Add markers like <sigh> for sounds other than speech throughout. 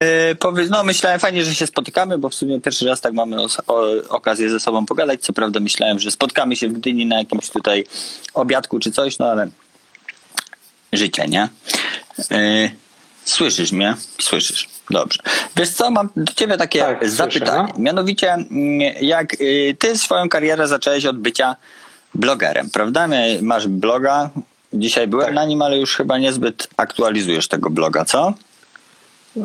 Yy, no myślałem fajnie, że się spotykamy, bo w sumie pierwszy raz tak mamy okazję ze sobą pogadać. Co prawda myślałem, że spotkamy się w Gdyni na jakimś tutaj obiadku czy coś, no ale życie, nie? Yy, słyszysz mnie? Słyszysz. Dobrze. Wiesz co, mam do ciebie takie Tak, zapytanie. słyszę, no. Mianowicie, mm, jak yy, ty swoją karierę zacząłeś od bycia blogerem, prawda? Masz bloga. Dzisiaj byłem Tak. na nim, ale już chyba niezbyt aktualizujesz tego bloga, co?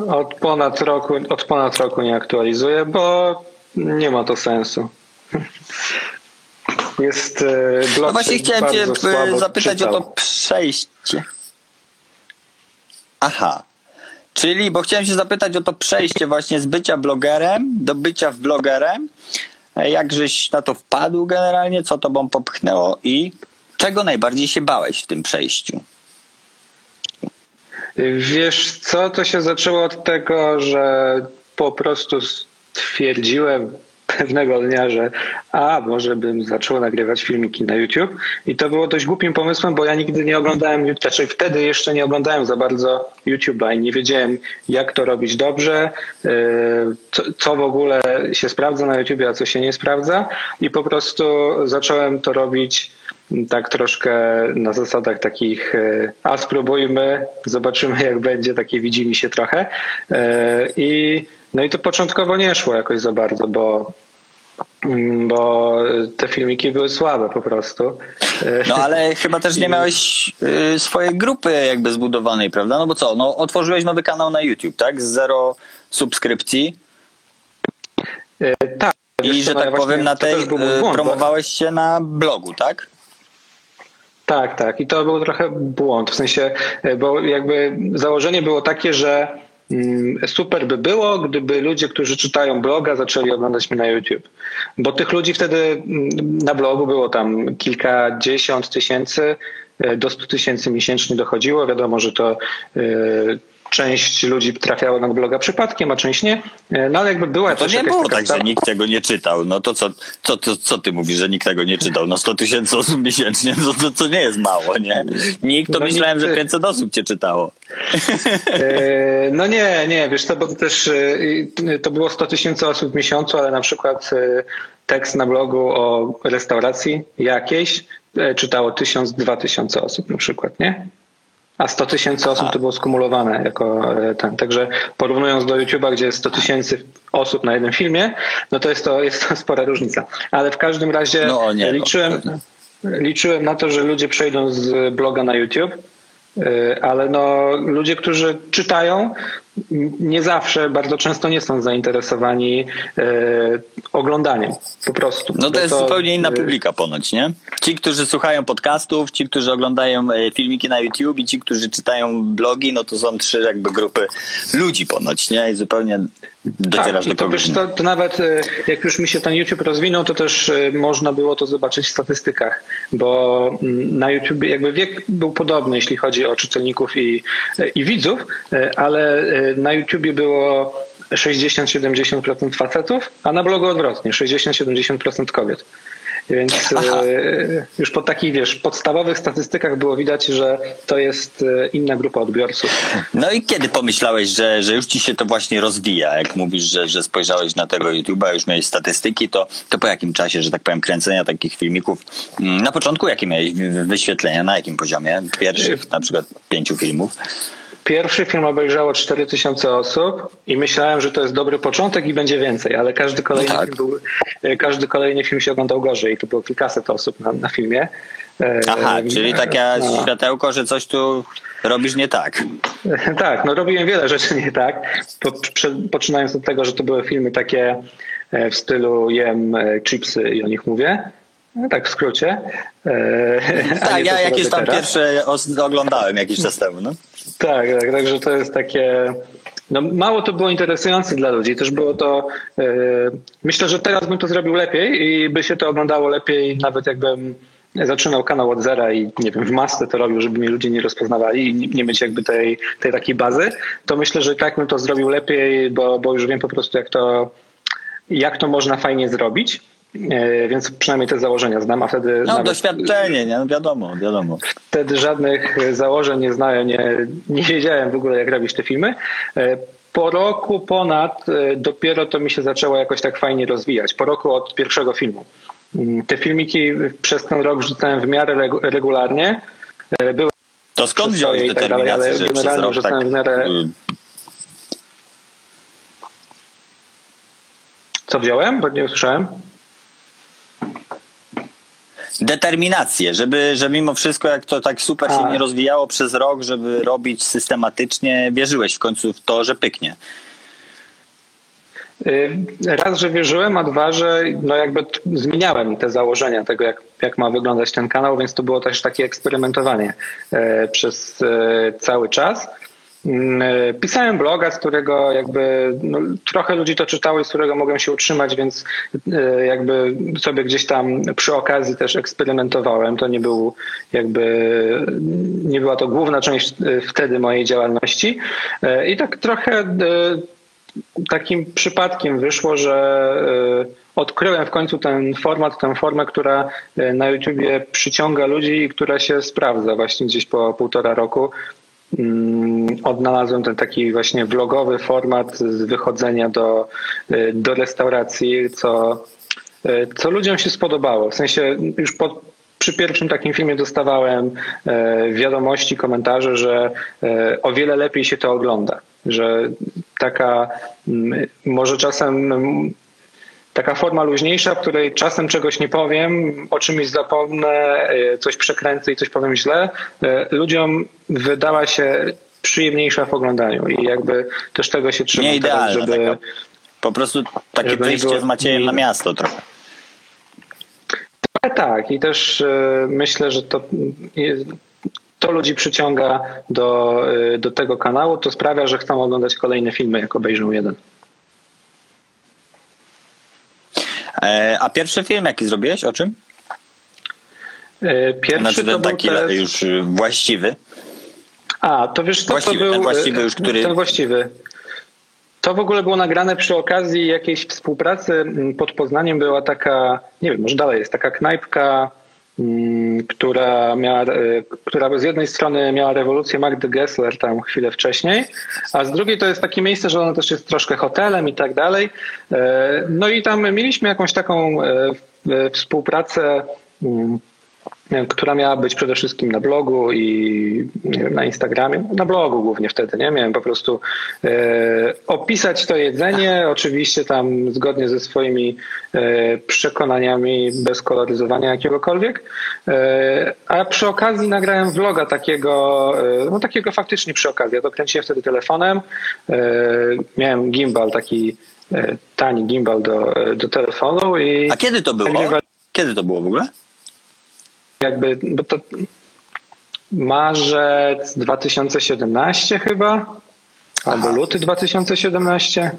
Od ponad roku, od ponad roku nie aktualizuję, bo nie ma to sensu. <laughs> Jest e, blog No właśnie chciałem cię e, zapytać o czytał. to przejście. Aha. Czyli, bo chciałem się zapytać o to przejście właśnie z bycia blogerem do bycia w blogerem. E, Jak żeś na to wpadł generalnie, co tobą popchnęło i czego najbardziej się bałeś w tym przejściu? Wiesz co, to się zaczęło od tego, że po prostu stwierdziłem pewnego dnia, że a, może bym zaczął nagrywać filmiki na YouTube. I to było dość głupim pomysłem, bo ja nigdy nie oglądałem, znaczy wtedy jeszcze nie oglądałem za bardzo YouTube'a i nie wiedziałem jak to robić dobrze, yy, co, co w ogóle się sprawdza na YouTubie, a co się nie sprawdza. I po prostu zacząłem to robić tak troszkę na zasadach takich, e, a spróbujmy, zobaczymy jak będzie, takie widzi mi się trochę. E, I, no i to początkowo nie szło jakoś za bardzo, bo, mm, bo te filmiki były słabe po prostu. E, No ale chyba też nie <laughs> miałeś y, swojej grupy jakby zbudowanej, prawda? No bo co, no otworzyłeś nowy kanał na YouTube, tak? Z zero subskrypcji Tak. i, że no tak powiem, na tej y, błąd, bo- promowałeś się na blogu, tak? Tak, tak. I to był trochę błąd. W sensie, e, bo jakby założenie było takie, że mm, super by było, gdyby ludzie, którzy czytają bloga, zaczęli oglądać mnie na YouTube. Bo tych ludzi wtedy mm, na blogu było tam kilkadziesiąt tysięcy, e, do 100 tysięcy miesięcznie dochodziło. Wiadomo, że to e, część ludzi trafiało na bloga przypadkiem, a część nie. E, No ale jakby była To też nie jakaś było tak, że nikt tego nie czytał. No to co, co, co, co ty mówisz, że nikt tego nie czytał? No 100 tysięcy osób <laughs> miesięcznie, no to, to nie jest mało, nie? Nikt, to No myślałem, że nikt- 500 osób cię czytało. E, No nie, nie, wiesz to, bo to też e, to było 100 tysięcy osób w miesiącu, ale na przykład tekst na blogu o restauracji jakiejś czytało 1000-2000 osób na przykład, nie? A 100 tysięcy osób to było skumulowane jako e, ten. Także porównując do YouTube'a, gdzie jest 100 tysięcy osób na jednym filmie, no to jest to, jest to spora różnica. Ale w każdym razie No nie, no, liczyłem, pewnie. liczyłem na to, że ludzie przejdą z bloga na YouTube, y, ale no, ludzie, którzy czytają, nie zawsze, bardzo często nie są zainteresowani y, oglądaniem po prostu. No to jest zupełnie inna y, publika ponoć, nie? Ci, którzy słuchają podcastów, ci, którzy oglądają e, filmiki na YouTube i ci, którzy czytają blogi, no to są trzy jakby grupy ludzi ponoć, nie? I zupełnie docierasz Tak, do to, wiesz, to, to nawet jak już mi się ten YouTube rozwinął, to też można było to zobaczyć w statystykach, bo mm, na YouTube jakby wiek był podobny, jeśli chodzi o czytelników i, i widzów, ale na YouTube było 60-70% facetów, a na blogu odwrotnie, 60-70% kobiet. Więc Aha. y, już po takich, wiesz, podstawowych statystykach było widać, że to jest y, inna grupa odbiorców. No i kiedy pomyślałeś, że, że już ci się to właśnie rozwija? Jak mówisz, że, że spojrzałeś na tego YouTube'a, już miałeś statystyki, to, to po jakim czasie, że tak powiem, kręcenia takich filmików? Mm, Na początku jakie miałeś wy- wyświetlenia? Na jakim poziomie? Pierwszych na przykład pięciu filmów? Pierwszy film obejrzało 4000 osób i myślałem, że to jest dobry początek i będzie więcej, ale każdy kolejny, Tak. film, był, e, każdy kolejny film się oglądał gorzej i to było kilkaset osób na, na filmie. E, Aha, czyli takie no. światełko, że coś tu robisz nie tak. <laughs> Tak, no robiłem wiele rzeczy nie tak. Po, prze, poczynając od tego, że to były filmy takie e, w stylu jem e, chipsy i o nich mówię. No, tak w skrócie. E, <laughs> Tak, ja jakieś tam teraz. pierwsze oglądałem jakiś czas temu, no. Tak, tak, także to jest takie. No, mało to było interesujące dla ludzi. Też było to. e, myślę, że teraz bym to zrobił lepiej i by się to oglądało lepiej, nawet jakbym zaczynał kanał od zera i nie wiem, w masce to robił, żeby mnie ludzie nie rozpoznawali i nie mieć jakby tej, tej takiej bazy, to myślę, że tak bym to zrobił lepiej, bo, bo już wiem po prostu, jak to, jak to można fajnie zrobić. E, Więc przynajmniej te założenia znam, a wtedy. No nawet- doświadczenie, nie? No wiadomo, wiadomo. wtedy żadnych założeń nie znałem, nie, nie wiedziałem w ogóle, jak robić te filmy. E, po roku ponad y, dopiero to mi się zaczęło jakoś tak fajnie rozwijać. Po roku od pierwszego filmu. Mm, Te filmiki przez ten rok wrzucałem w miarę regu- regularnie. Były To skąd wziąłeś i tak dalej, ale że generalnie rok tak... rzucałem w miarę- y, Co wziąłem? Bo nie usłyszałem. Determinację, żeby, że mimo wszystko jak to tak super się A. nie rozwijało przez rok, żeby robić systematycznie, wierzyłeś w końcu w to, że pyknie. Raz, że wierzyłem, a dwa, że no jakby zmieniałem te założenia tego, jak, jak ma wyglądać ten kanał, więc to było też takie eksperymentowanie e, przez e, cały czas. Mm, e, Pisałem bloga, z którego jakby no, trochę ludzi to czytało i z którego mogłem się utrzymać, więc e, jakby sobie gdzieś tam przy okazji też eksperymentowałem. To nie był jakby, nie była to główna część e, wtedy mojej działalności. I tak trochę takim przypadkiem wyszło, że odkryłem w końcu ten format, tę formę, która na YouTubie przyciąga ludzi i która się sprawdza właśnie gdzieś po półtora roku. Mm, Odnalazłem ten taki właśnie vlogowy format z wychodzenia do, y, do restauracji, co, y, co ludziom się spodobało. W sensie już po, przy pierwszym takim filmie dostawałem e, wiadomości, komentarze, że o wiele lepiej się to ogląda. Że taka mm, może czasem taka forma luźniejsza, w której czasem czegoś nie powiem, o czymś zapomnę, e, coś przekręcę i coś powiem źle, e, ludziom wydała się przyjemniejsza w oglądaniu i jakby też tego się trzymam Nie teraz, żeby... taka, po prostu takie wyjście było- z Maciejem na miasto trochę. Tak, i też e, myślę, że to, to ludzi przyciąga do, do tego kanału, to sprawia, że chcą oglądać kolejne filmy, jak obejrzą jeden. E, a pierwszy film jaki zrobiłeś? O czym? E, Pierwszy Znaczy to taki test... już y, właściwy. A, to wiesz co, Właściwy, to był... ten właściwy e, już, który- Ten właściwy. To w ogóle było nagrane przy okazji jakiejś współpracy. Pod Poznaniem była taka, nie wiem, może dalej jest, taka knajpka, która miała, e, która z jednej strony miała rewolucję Magdy Gessler tam chwilę wcześniej, a z drugiej to jest takie miejsce, że ono też jest troszkę hotelem i tak dalej. E, No i tam mieliśmy jakąś taką e, współpracę mm, która miała być przede wszystkim na blogu i wiem, na Instagramie. Na blogu głównie wtedy, nie? Miałem po prostu e, opisać to jedzenie, oczywiście tam zgodnie ze swoimi e, przekonaniami, bez koloryzowania jakiegokolwiek. E, a przy okazji nagrałem vloga takiego, e, no takiego faktycznie przy okazji. Ja to kręciłem wtedy telefonem. E, miałem gimbal, taki e, tani gimbal do, do telefonu i A kiedy to było? Kiedy to było w ogóle? Jakby, bo to marzec 2017 chyba, albo luty 2017.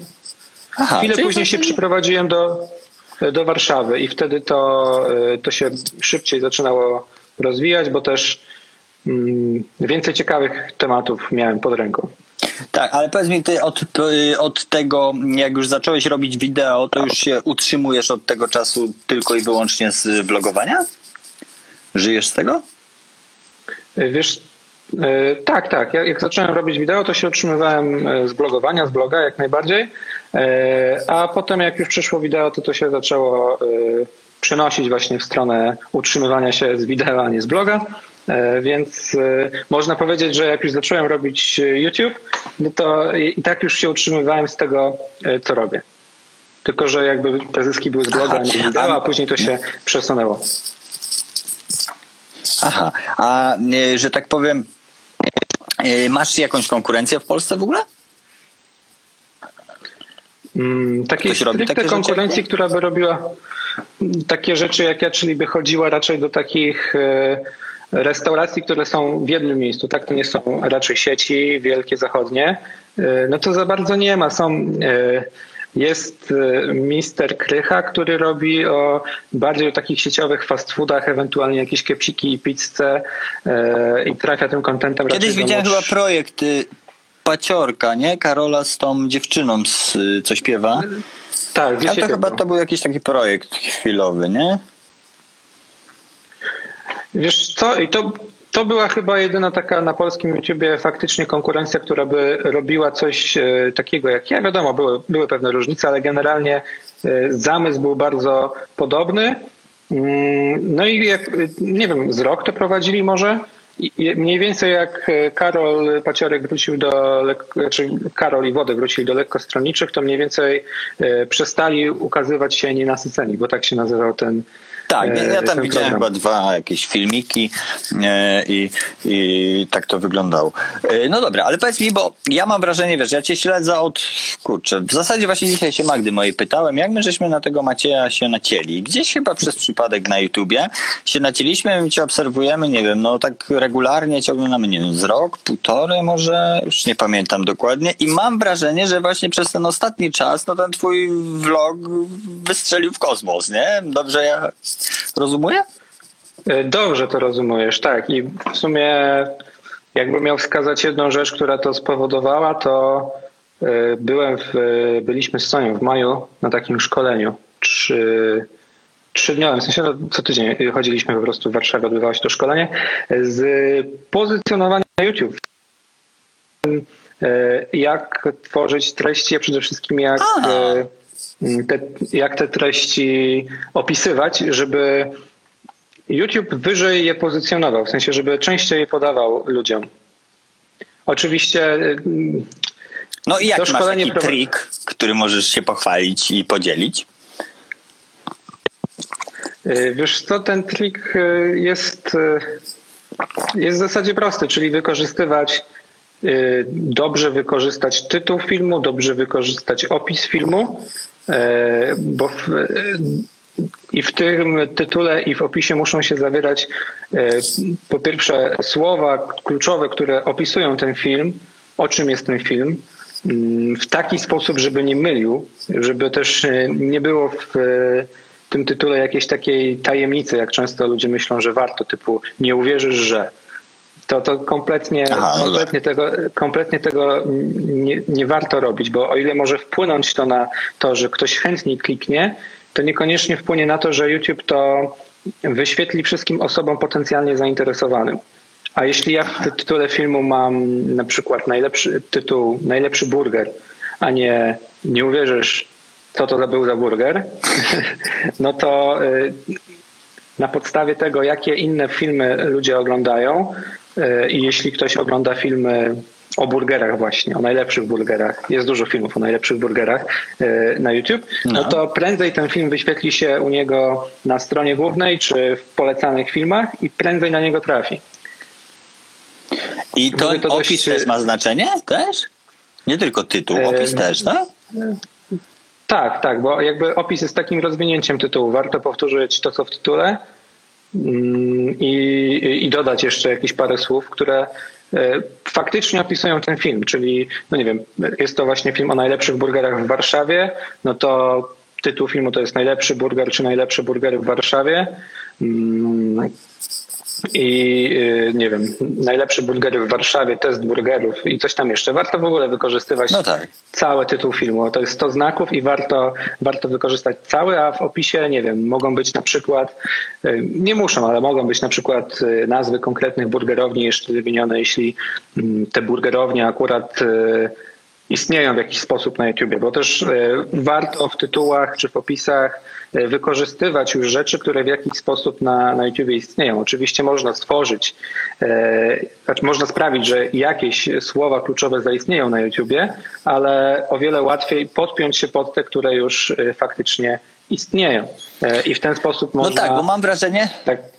Aha, Chwilę później się przeprowadziłem do, do Warszawy i wtedy to, y, to się szybciej zaczynało rozwijać, bo też mm, więcej ciekawych tematów miałem pod ręką. Tak, ale powiedz mi, ty od, y, od tego, jak już zacząłeś robić wideo, to już się utrzymujesz od tego czasu tylko i wyłącznie z vlogowania? Żyjesz z tego? Y, Wiesz, y, tak, tak. Jak, zacząłem robić wideo, to się utrzymywałem y, z blogowania, z bloga jak najbardziej. A potem jak już przyszło wideo, to to się zaczęło przenosić właśnie w stronę utrzymywania się z wideo, a nie z bloga. Więc można powiedzieć, że jak już zacząłem robić YouTube, no to i, tak już się utrzymywałem z tego, co robię. Tylko, że jakby te zyski były z bloga, a nie z wideo, a później to się przesunęło. Aha, a y, że tak powiem, y, masz jakąś konkurencję w Polsce w ogóle? Mm, takiej stricte takie rzeczy konkurencji, ty? która by robiła takie rzeczy jak ja, czyli by chodziła raczej do takich e, restauracji, które są w jednym miejscu, tak? To nie są raczej sieci wielkie zachodnie. E, No to za bardzo nie ma. Są, e, jest e, Mister Krycha, który robi o bardziej o takich sieciowych fast foodach, ewentualnie jakieś kepsiki i pizzę e, i trafia tym kontentem Kiedyś widziałem chyba projekt y, Paciorka, nie? Karola z tą dziewczyną, z, y, co śpiewa. Tak, Ale to chyba to był jakiś taki projekt chwilowy, nie? Wiesz co, i to, to była chyba jedyna taka na polskim YouTubie faktycznie konkurencja, która by robiła coś e, takiego jak ja. Wiadomo, były, były pewne różnice, ale generalnie e, zamysł był bardzo podobny. Mm, no i jak, nie wiem, z rok to prowadzili może? Mniej więcej jak Karol Paciorek wrócił do, czy Karol i Wody wrócili do lekkostronniczych, to mniej więcej przestali ukazywać się nienasyceni, bo tak się nazywał ten, tak, ja, ja tam widziałem chyba dwa jakieś filmiki e, i, i tak to wyglądało. E, no dobra, ale powiedz mi, bo ja mam wrażenie, wiesz, ja cię śledzę od, kurczę, w zasadzie właśnie dzisiaj się Magdy mojej pytałem, jak my żeśmy na tego Macieja się nacięli. Gdzieś chyba przez przypadek na YouTubie się nacięliśmy i cię obserwujemy, nie wiem, no tak regularnie cię oglądamy, nie wiem, z rok, półtorej może, już nie pamiętam dokładnie i mam wrażenie, że właśnie przez ten ostatni czas, no ten twój vlog wystrzelił w kosmos, nie? Dobrze ja Rozumuję? E, dobrze to rozumiesz, tak. I w sumie jakbym miał wskazać jedną rzecz, która to spowodowała, to e, byłem w, byliśmy z Sonią w maju na takim szkoleniu. Trzy, trzydniowym, w sensie no, co tydzień chodziliśmy po prostu w Warszawie, odbywało się to szkolenie z pozycjonowania na YouTube. E, jak tworzyć treści, a przede wszystkim jak te, jak te treści opisywać, żeby YouTube wyżej je pozycjonował, w sensie, żeby częściej je podawał ludziom. Oczywiście. Mm, no i jak masz taki pro... trik, który możesz się pochwalić i podzielić? Y, wiesz co, ten trik y, jest, y, jest w zasadzie prosty, czyli wykorzystywać dobrze wykorzystać tytuł filmu, dobrze wykorzystać opis filmu, bo w, e, i w tym tytule i w opisie muszą się zawierać e, po pierwsze słowa kluczowe, które opisują ten film, o czym jest ten film, mm, w taki sposób, żeby nie mylił, żeby też nie było w tym tytule jakiejś takiej tajemnicy, jak często ludzie myślą, że warto, typu nie uwierzysz, że to, to kompletnie, Aha, no kompletnie, tak. tego, kompletnie tego nie, nie warto robić, bo o ile może wpłynąć to na to, że ktoś chętniej kliknie, to niekoniecznie wpłynie na to, że YouTube to wyświetli wszystkim osobom potencjalnie zainteresowanym. A jeśli ja w tytule filmu mam na przykład najlepszy tytuł, najlepszy burger, a nie nie uwierzysz, co to był za burger, <laughs> no to y, na podstawie tego, jakie inne filmy ludzie oglądają, I jeśli ktoś ogląda filmy o burgerach właśnie, o najlepszych burgerach, jest dużo filmów o najlepszych burgerach e, na YouTube, no. no to prędzej ten film wyświetli się u niego na stronie głównej czy w polecanych filmach i prędzej na niego trafi. I to, to opis dość... też ma znaczenie też? Nie tylko tytuł, e, opis e... też, tak? Tak, tak, bo jakby opis jest takim rozwinięciem tytułu. Warto powtórzyć to, co w tytule, i, i dodać jeszcze jakieś parę słów, które e, faktycznie opisują ten film, czyli, no nie wiem, jest to właśnie film o najlepszych burgerach w Warszawie, no to tytuł filmu to jest najlepszy burger czy najlepsze burgery w Warszawie. I y, nie wiem, najlepsze burgery w Warszawie, test burgerów i coś tam jeszcze. Warto w ogóle wykorzystywać no tak. cały tytuł filmu. To jest 100 znaków i warto, warto wykorzystać cały, a w opisie, nie wiem, mogą być na przykład, y, nie muszą, ale mogą być na przykład y, nazwy konkretnych burgerowni jeszcze wymienione, jeśli mm, te burgerownie akurat istnieją w jakiś sposób na YouTubie, bo też warto w tytułach czy w opisach E, wykorzystywać już rzeczy, które w jakiś sposób na, na YouTube istnieją. Oczywiście można stworzyć, e, znaczy można sprawić, że jakieś słowa kluczowe zaistnieją na YouTubie, ale o wiele łatwiej podpiąć się pod te, które już e, faktycznie istnieją. E, I w ten sposób no można... No tak, bo mam wrażenie... Tak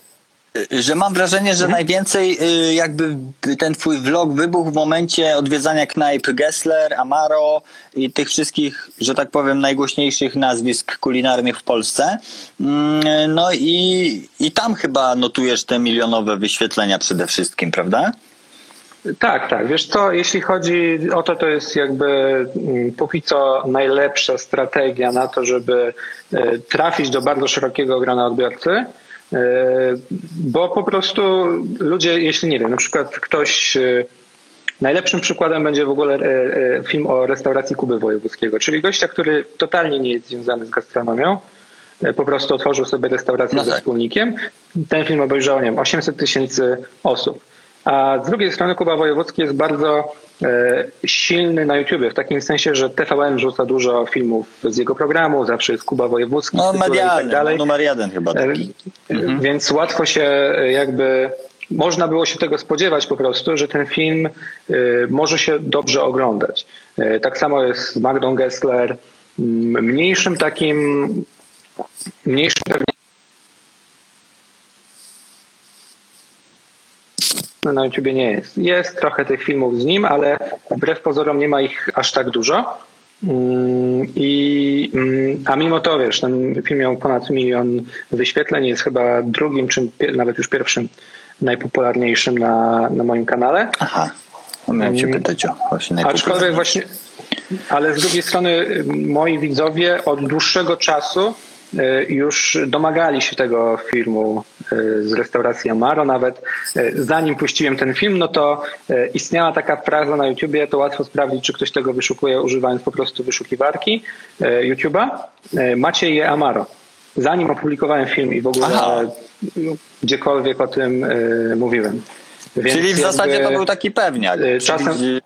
że mam wrażenie, że mhm. najwięcej y, jakby ten twój vlog wybuchł w momencie odwiedzania knajp Gessler, Amaro i tych wszystkich, że tak powiem, najgłośniejszych nazwisk kulinarnych w Polsce. Mm, no i, i tam chyba notujesz te milionowe wyświetlenia przede wszystkim, prawda? Tak, tak. Wiesz co, jeśli chodzi o to, to jest jakby mm, póki co najlepsza strategia na to, żeby y, trafić do bardzo szerokiego grona odbiorcy bo po prostu ludzie, jeśli nie wiem, na przykład ktoś. E, najlepszym przykładem będzie w ogóle e, film o restauracji Kuby Wojewódzkiego, czyli gościa, który totalnie nie jest związany z gastronomią, po prostu otworzył sobie restaurację no tak. ze wspólnikiem. Ten film obejrzało, nie wiem, 800 tysięcy osób. A z drugiej strony Kuba Wojewódzki jest bardzo e, silny na YouTubie, w takim sensie, że TVN rzuca dużo filmów z jego programu, zawsze jest Kuba Wojewódzki No tytule i medialny, tak dalej. no, numer jeden chyba E, taki. Mhm. Więc łatwo się e, jakby, można było się tego spodziewać po prostu, że ten film może się dobrze oglądać. Tak samo jest z Magdą Gessler, mniejszym takim, mniejszym pewnie No, na YouTubie nie jest. Jest trochę tych filmów z nim, ale wbrew pozorom nie ma ich aż tak dużo. Mm, I, mm, a mimo to, wiesz, ten film miał ponad milion wyświetleń, jest chyba drugim, czy nawet już pierwszym najpopularniejszym na, na moim kanale. Aha. No, miałem cię Mm. pytać o właśnie Aczkolwiek właśnie, ale z drugiej strony y, moi widzowie od dłuższego czasu y, już domagali się tego filmu z restauracji Amaro. Nawet y, zanim puściłem ten film, no to y, istniała taka fraza na YouTubie, to łatwo sprawdzić, czy ktoś tego wyszukuje używając po prostu wyszukiwarki YouTube'a. Macie je Amaro. Zanim opublikowałem film i w ogóle Aha. y, gdziekolwiek o tym mówiłem. Więc Czyli w zasadzie to był taki pewniak. Czasem- Czyli-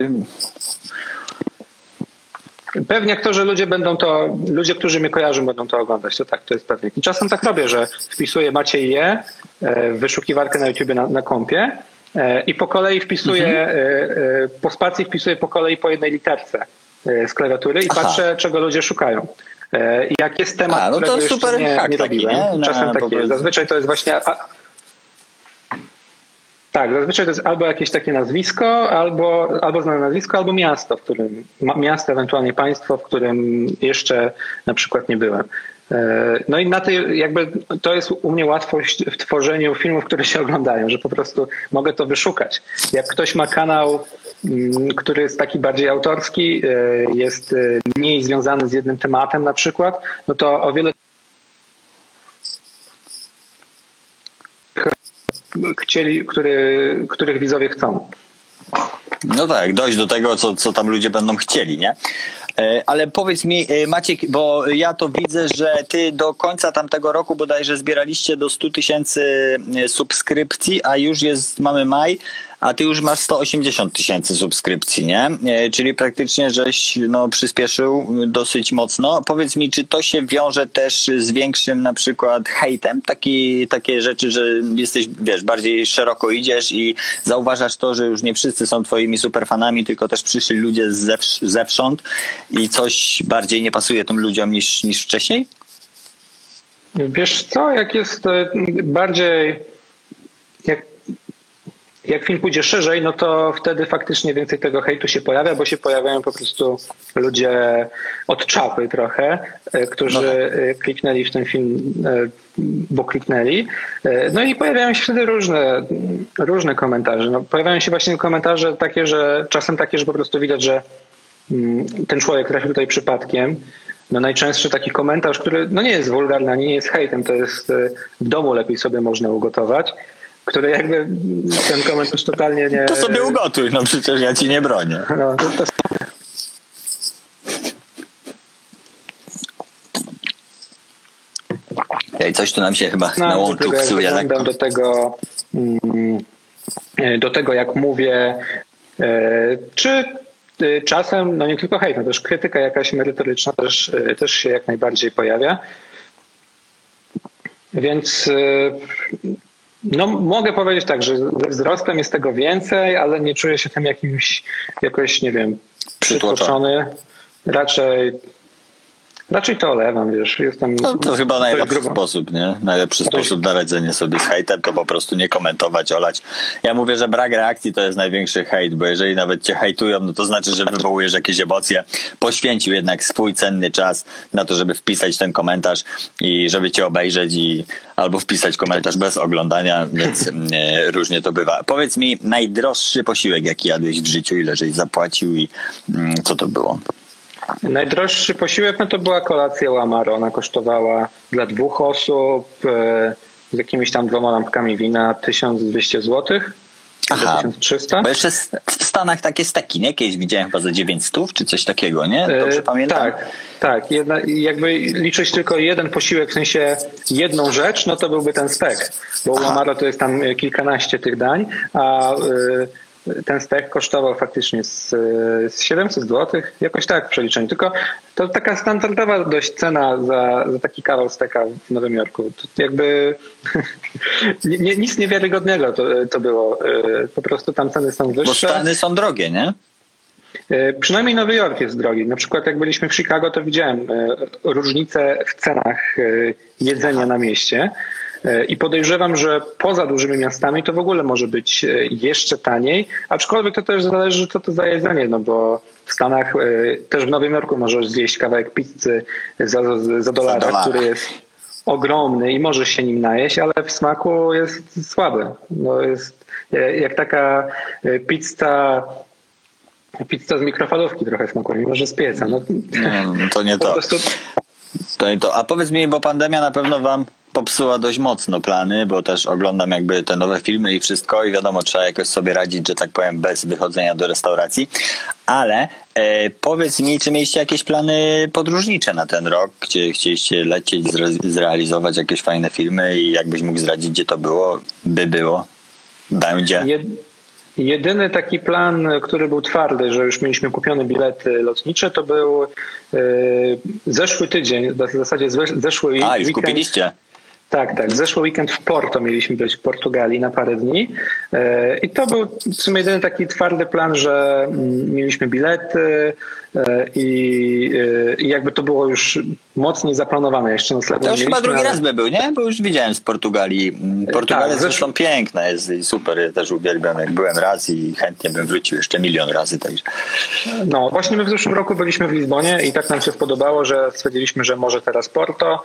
Pewnie to, że ludzie będą to, ludzie, którzy mnie kojarzą, będą to oglądać. To tak, to jest pewnie. I czasem tak robię, że wpisuję Maciej Je e, w wyszukiwarkę na YouTubie na, na kompie e, i po kolei wpisuję, Mhm. e, po spacji wpisuję po kolei po jednej literce z klawiatury i Aha. patrzę, czego ludzie szukają. Jak jest temat, A, no to super nie, hack nie taki, robiłem. nie? Na- Czasem po tak jest. Zazwyczaj to jest właśnie... Tak, zazwyczaj to jest albo jakieś takie nazwisko, albo, albo znane nazwisko, albo miasto, w którym, miasto, ewentualnie państwo, w którym jeszcze na przykład nie byłem. E, No i na tej, jakby to jest u mnie łatwość w tworzeniu filmów, które się oglądają, że po prostu mogę to wyszukać. Jak ktoś ma kanał, mm, który jest taki bardziej autorski, e, jest e, mniej związany z jednym tematem na przykład, no to o wiele chcieli, który, których widzowie chcą. No tak, dojść do tego, co, co tam ludzie będą chcieli, nie? E, Ale powiedz mi, e, Maciek, bo ja to widzę, że ty do końca tamtego roku bodajże zbieraliście do 100 tysięcy e, subskrypcji, a już jest, mamy maj, a ty już masz 180 tysięcy subskrypcji, nie? E, Czyli praktycznie żeś no, przyspieszył dosyć mocno. Powiedz mi, czy to się wiąże też z większym na przykład hejtem? Taki, takie rzeczy, że jesteś, wiesz, bardziej szeroko idziesz i zauważasz to, że już nie wszyscy są twoimi superfanami, tylko też przyszli ludzie zew- zewsząd i coś bardziej nie pasuje tym ludziom niż, niż wcześniej? Wiesz co, jak jest e, bardziej, jak, jak film pójdzie szerzej, no to wtedy faktycznie więcej tego hejtu się pojawia, bo się pojawiają po prostu ludzie od czapy trochę, e, którzy No tak. e, kliknęli w ten film, e, bo kliknęli. No i pojawiają się wtedy różne, różne komentarze. No, pojawiają się właśnie komentarze takie, że czasem takie, że po prostu widać, że mm, ten człowiek trafił tutaj przypadkiem. No najczęstszy taki komentarz, który no nie jest wulgarny, ani nie jest hejtem, to jest w domu lepiej sobie można ugotować, który jakby ten komentarz totalnie nie... To sobie ugotuj, no przecież ja ci nie bronię. No, to, to, Ej, coś tu nam się chyba na znam, do łączu tego, jak psuje lekko. do tego, mm, do tego jak mówię, e, czy e, czasem, no nie tylko hejt, no też krytyka jakaś merytoryczna też, e, też się jak najbardziej pojawia. Więc no, mogę powiedzieć tak, że ze wzrostem jest tego więcej, ale nie czuję się tym jakimś jakoś, nie wiem, przytłoczony. Raczej, raczej to olewam, wiesz, jestem... No, to chyba najlepszy sposób, nie? Najlepszy Dość- sposób na radzenie sobie z hejtem to po prostu nie komentować, olać. Ja mówię, że brak reakcji to jest największy hejt, bo jeżeli nawet cię hejtują, no to znaczy, że wywołujesz jakieś emocje. Poświęcił jednak swój cenny czas na to, żeby wpisać ten komentarz i żeby cię obejrzeć i albo wpisać komentarz bez oglądania, więc e, różnie to bywa. Powiedz mi, najdroższy posiłek, jaki jadłeś w życiu, ile żeś zapłacił i mm, co to było? Najdroższy posiłek no to była kolacja Łamaro. Ona kosztowała dla dwóch osób e, z jakimiś tam dwoma lampkami wina 1200 zł. Aha. 1300. Bo jeszcze w Stanach takie steki, nie? Kiedyś widziałem chyba za 900 czy coś takiego, nie? Dobrze E, pamiętam? Tak, tak. Jedna, jakby liczyć tylko jeden posiłek, w sensie jedną rzecz, no to byłby ten stek. Bo u Aha. Amaro to jest tam e, kilkanaście tych dań, a y, ten stek kosztował faktycznie z, z 700 zł, jakoś tak w przeliczeniu. Tylko to taka standardowa dość cena za, za taki kawał steka w Nowym Jorku. To jakby <laughs> nie, nic niewiarygodnego to, to było. Y, Po prostu tam ceny są Bo wyższe. Stany są drogie, nie? E, Przynajmniej Nowy Jork jest drogi. Na przykład jak byliśmy w Chicago, to widziałem e, różnice w cenach e, jedzenia na mieście. E, I podejrzewam, że poza dużymi miastami to w ogóle może być e, jeszcze taniej, aczkolwiek to też zależy, co to za jedzenie, no bo w Stanach, e, też w Nowym Jorku możesz zjeść kawałek pizzy za, za, za dolara, dolara. który jest ogromny i możesz się nim najeść, ale w smaku jest słaby. No jest jak taka pizza Pizza z mikrofalówki trochę smakuje, mimo że z pieca. No, no to nie to. prostu to nie to. A powiedz mi, bo pandemia na pewno wam popsuła dość mocno plany, bo też oglądam jakby te nowe filmy i wszystko i wiadomo, trzeba jakoś sobie radzić, że tak powiem, bez wychodzenia do restauracji. Ale e, powiedz mi, czy mieliście jakieś plany podróżnicze na ten rok, gdzie chcieliście lecieć, zre- zrealizować jakieś fajne filmy i jakbyś mógł zdradzić, gdzie to było, by było, będzie. jed, jedyny taki plan, który był twardy, że już mieliśmy kupione bilety lotnicze, to był e, zeszły tydzień, w zasadzie zeszły A, już weekend. kupiliście. Tak, tak. Zeszły weekend w Porto mieliśmy być w Portugalii na parę dni. E, I to był w sumie jedyny taki twardy plan, że mm, mieliśmy bilety i, e, i jakby to było już mocniej zaplanowane. Jeszcze noclegu To już chyba drugi ale- raz by był, nie? Bo już widziałem z Portugalii. Mm, Portugalia tak, jest zresztą zresztą- piękna, jest i super, ja też uwielbiam. Jak byłem raz i chętnie bym wrócił jeszcze milion razy. Także. No, właśnie my w zeszłym roku byliśmy w Lizbonie i tak nam się spodobało, że stwierdziliśmy, że może teraz Porto,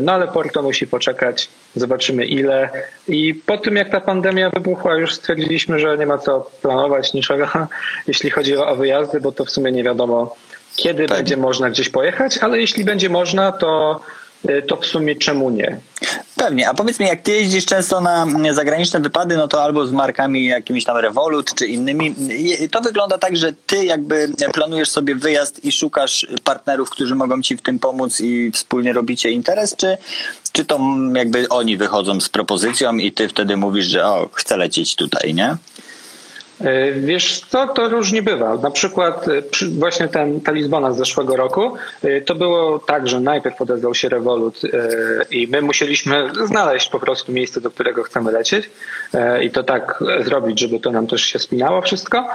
no ale Porto musi poczekać, zobaczymy ile. I po tym jak ta pandemia wybuchła, już stwierdziliśmy, że nie ma co planować niczego, <laughs> jeśli chodzi o wyjazdy, bo to w sumie nie wiadomo, kiedy Tak. będzie można gdzieś pojechać, ale jeśli będzie można, to, yy, to w sumie czemu nie? Pewnie, a powiedz mi, jak ty jeździsz często na mm, zagraniczne wypady, no to albo z markami jakimiś tam Revolut czy innymi, to wygląda tak, że ty jakby planujesz sobie wyjazd i szukasz partnerów, którzy mogą ci w tym pomóc i wspólnie robicie interes, czy, czy to mm, jakby oni wychodzą z propozycją i ty wtedy mówisz, że o, chcę lecieć tutaj, nie? E, Wiesz co, to różnie bywa. Na przykład e, właśnie ten, ta Lizbona z zeszłego roku, e, to było tak, że najpierw odezwał się Revolut i my musieliśmy znaleźć po prostu miejsce, do którego chcemy lecieć i to tak zrobić, żeby to nam też się spinało wszystko.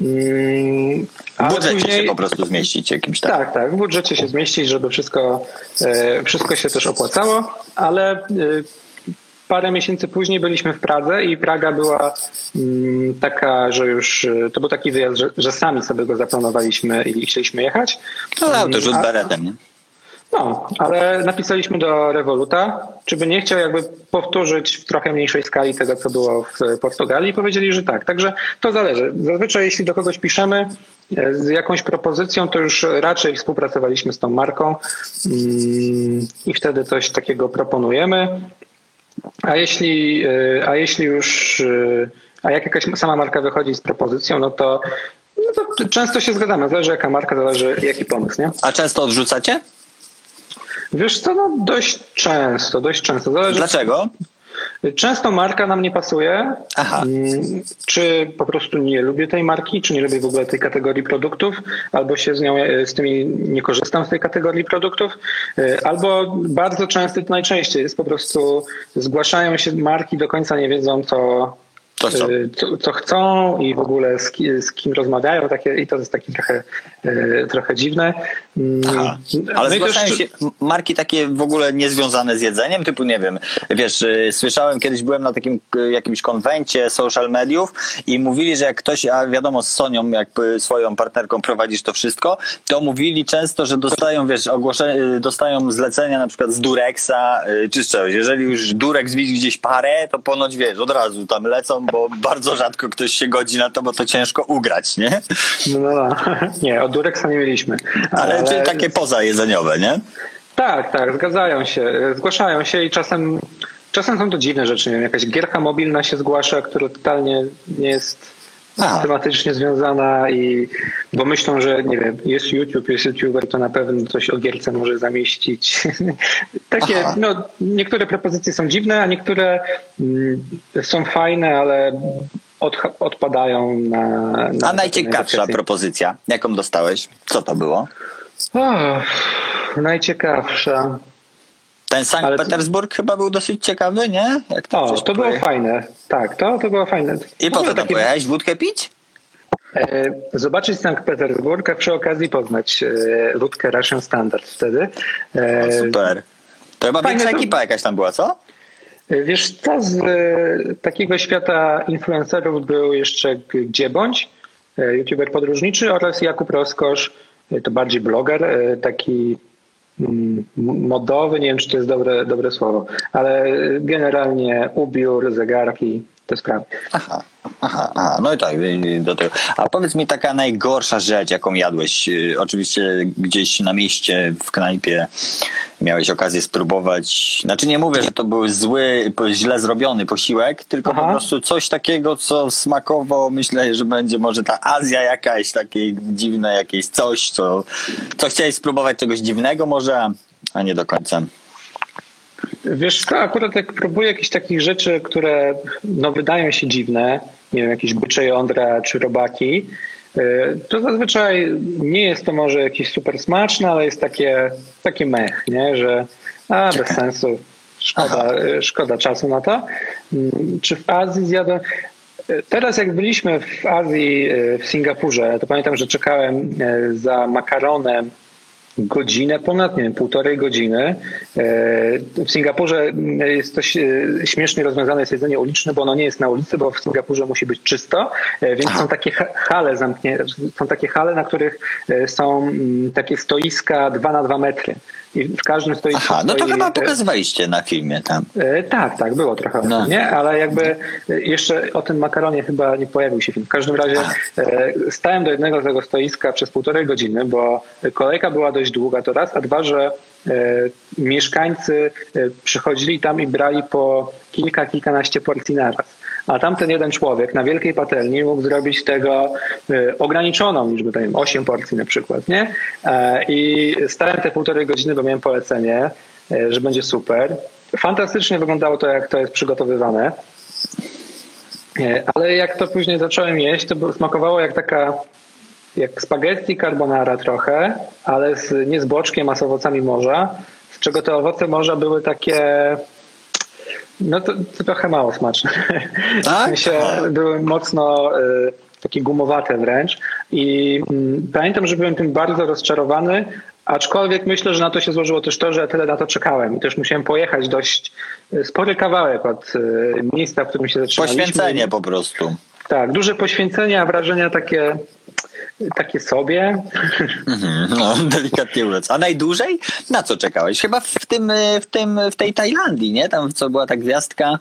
Mm, W budżecie później- się po prostu zmieścić jakimś tam. tak, tak, w budżecie się zmieścić, żeby wszystko, wszystko się też opłacało, ale parę miesięcy później byliśmy w Pradze i Praga była mm, taka, że już e, to był taki wyjazd, że, że sami sobie go zaplanowaliśmy i chcieliśmy jechać. No, to rzut A- beretem, nie? no, ale napisaliśmy do Revoluta, czy by nie chciał jakby powtórzyć w trochę mniejszej skali tego, co było w Portugalii i powiedzieli, że tak. Także to zależy. Zazwyczaj jeśli do kogoś piszemy e, z jakąś propozycją, to już raczej współpracowaliśmy z tą marką mm, i wtedy coś takiego proponujemy. A jeśli, e, a jeśli już, e, a jak jakaś sama marka wychodzi z propozycją, no to, no to często się zgadzamy. Zależy jaka marka, zależy jaki pomysł, nie? A często odrzucacie? Wiesz co, no dość często, dość często. Zależy, Dlaczego? Często marka nam nie pasuje. Aha. Mm, Czy po prostu nie lubię tej marki, czy nie lubię w ogóle tej kategorii produktów, albo się z nią, e, z tymi nie korzystam z tej kategorii produktów, e, albo bardzo często, to najczęściej jest po prostu zgłaszają się marki, do końca nie wiedzą, co, co? e, co, co chcą i w ogóle z, z kim rozmawiają, takie, i to jest takie trochę, e, trochę dziwne. Mm, Aha. Ale no i też- zgłaszają się marki takie w ogóle niezwiązane z jedzeniem, typu nie wiem, wiesz, y, słyszałem, kiedyś byłem na takim y, jakimś konwencie social mediów i mówili, że jak ktoś, a wiadomo z Sonią, jakby swoją partnerką prowadzisz to wszystko, to mówili często, że dostają, wiesz, ogłoszenie, dostają zlecenia na przykład z Durexa y, czy z czegoś. Jeżeli już Durex widzi gdzieś parę, to ponoć, wiesz, od razu tam lecą, bo bardzo rzadko ktoś się godzi na to, bo to ciężko ugrać, nie? No. Nie, od Durexa nie mieliśmy. Ale, czy takie pozajedzeniowe, nie? Tak, tak, zgadzają się, zgłaszają się i czasem czasem są to dziwne rzeczy. Nie wiem, jakaś gierka mobilna się zgłasza, która totalnie nie jest Aha. tematycznie związana i bo myślą, że nie wiem, jest YouTube, jest YouTuber, to na pewno coś o gierce może zamieścić. <laughs> Takie, Aha. no, niektóre propozycje są dziwne, a niektóre mm, są fajne, ale od, odpadają na, na A najciekawsza kwestie. propozycja, jaką dostałeś? Co to było? O, najciekawsza. Ten Sankt Ale Petersburg chyba był dosyć ciekawy, nie? Jak O, to było fajne. Tak, to, to było fajne. I po co tam takie- pojechałeś? Wódkę pić? E, Zobaczyć Sankt Petersburg, a przy okazji poznać e, Ludkę Russian Standard wtedy. E, O, super. To chyba fajne większa ekipa jakaś tam była, co? Wiesz co, z takiego świata influencerów był jeszcze G- Gdziebądź, e, youtuber podróżniczy oraz Jakub Roskosz, to bardziej bloger, taki modowy, nie wiem czy to jest dobre, dobre słowo, ale generalnie ubiór, zegarki, te sprawy. Aha, aha, aha. no i tak, do tego. A powiedz mi taka najgorsza rzecz, jaką jadłeś. Y, Oczywiście gdzieś na mieście, w knajpie miałeś okazję spróbować. Znaczy nie mówię, że to był zły, źle zrobiony posiłek, tylko Aha. po prostu coś takiego, co smakowo myślę, że będzie może ta Azja jakaś, takie dziwne jakieś coś, co, co chciałeś spróbować czegoś dziwnego może, a nie do końca. Wiesz akurat jak próbuję jakichś takich rzeczy, które no, wydają się dziwne, nie wiem, jakieś bycze jądra czy robaki, y, to zazwyczaj nie jest to może jakieś super smaczne, ale jest takie, takie mech, nie? że a, bez sensu, szkoda, y, szkoda czasu na to. Mm, Czy w Azji zjadłem... y, Teraz jak byliśmy w Azji, w Singapurze, to pamiętam, że czekałem za makaronem godzinę, ponad nie wiem, półtorej godziny. E, W Singapurze jest to ś- śmiesznie rozwiązane jest jedzenie uliczne, bo ono nie jest na ulicy, bo w Singapurze musi być czysto, e, więc są takie ha- hale zamknięte, są takie hale, na których e, są mm, takie stoiska 2 na 2 metry. I w każdym stoisku Aha, no to stoi, chyba pokazywaliście na filmie tam. E, Tak, tak, było trochę, No. nie? Ale jakby e, jeszcze o tym makaronie chyba nie pojawił się film. W każdym razie e, stałem do jednego z tego stoiska przez półtorej godziny, bo kolejka była dość długa to raz, a dwa, że mieszkańcy przychodzili tam i brali po kilka, kilkanaście porcji naraz. A tamten jeden człowiek na wielkiej patelni mógł zrobić tego e, ograniczoną liczbę, tak wiem, 8 porcji na przykład, nie? E, I stałem te półtorej godziny, bo miałem polecenie, e, że będzie super. Fantastycznie wyglądało to, jak to jest przygotowywane. E, Ale jak to później zacząłem jeść, to smakowało jak taka jak spaghetti carbonara trochę, ale z, nie z boczkiem, a z owocami morza, z czego te owoce morza były takie no to, to trochę mało smaczne. Tak? W sensie były mocno y, takie gumowate wręcz i mm, pamiętam, że byłem tym bardzo rozczarowany, aczkolwiek myślę, że na to się złożyło też to, że ja tyle na to czekałem i też musiałem pojechać dość y, spory kawałek od y, miejsca, w którym się zatrzymaliśmy. Poświęcenie po prostu. Tak, duże poświęcenie, a wrażenia takie, takie sobie. Mhm, No, <laughs> delikatnie mówiąc. A najdłużej? Na co czekałeś? Chyba w tym, e, w tym, w tej Tajlandii, nie? Tam co była ta gwiazdka.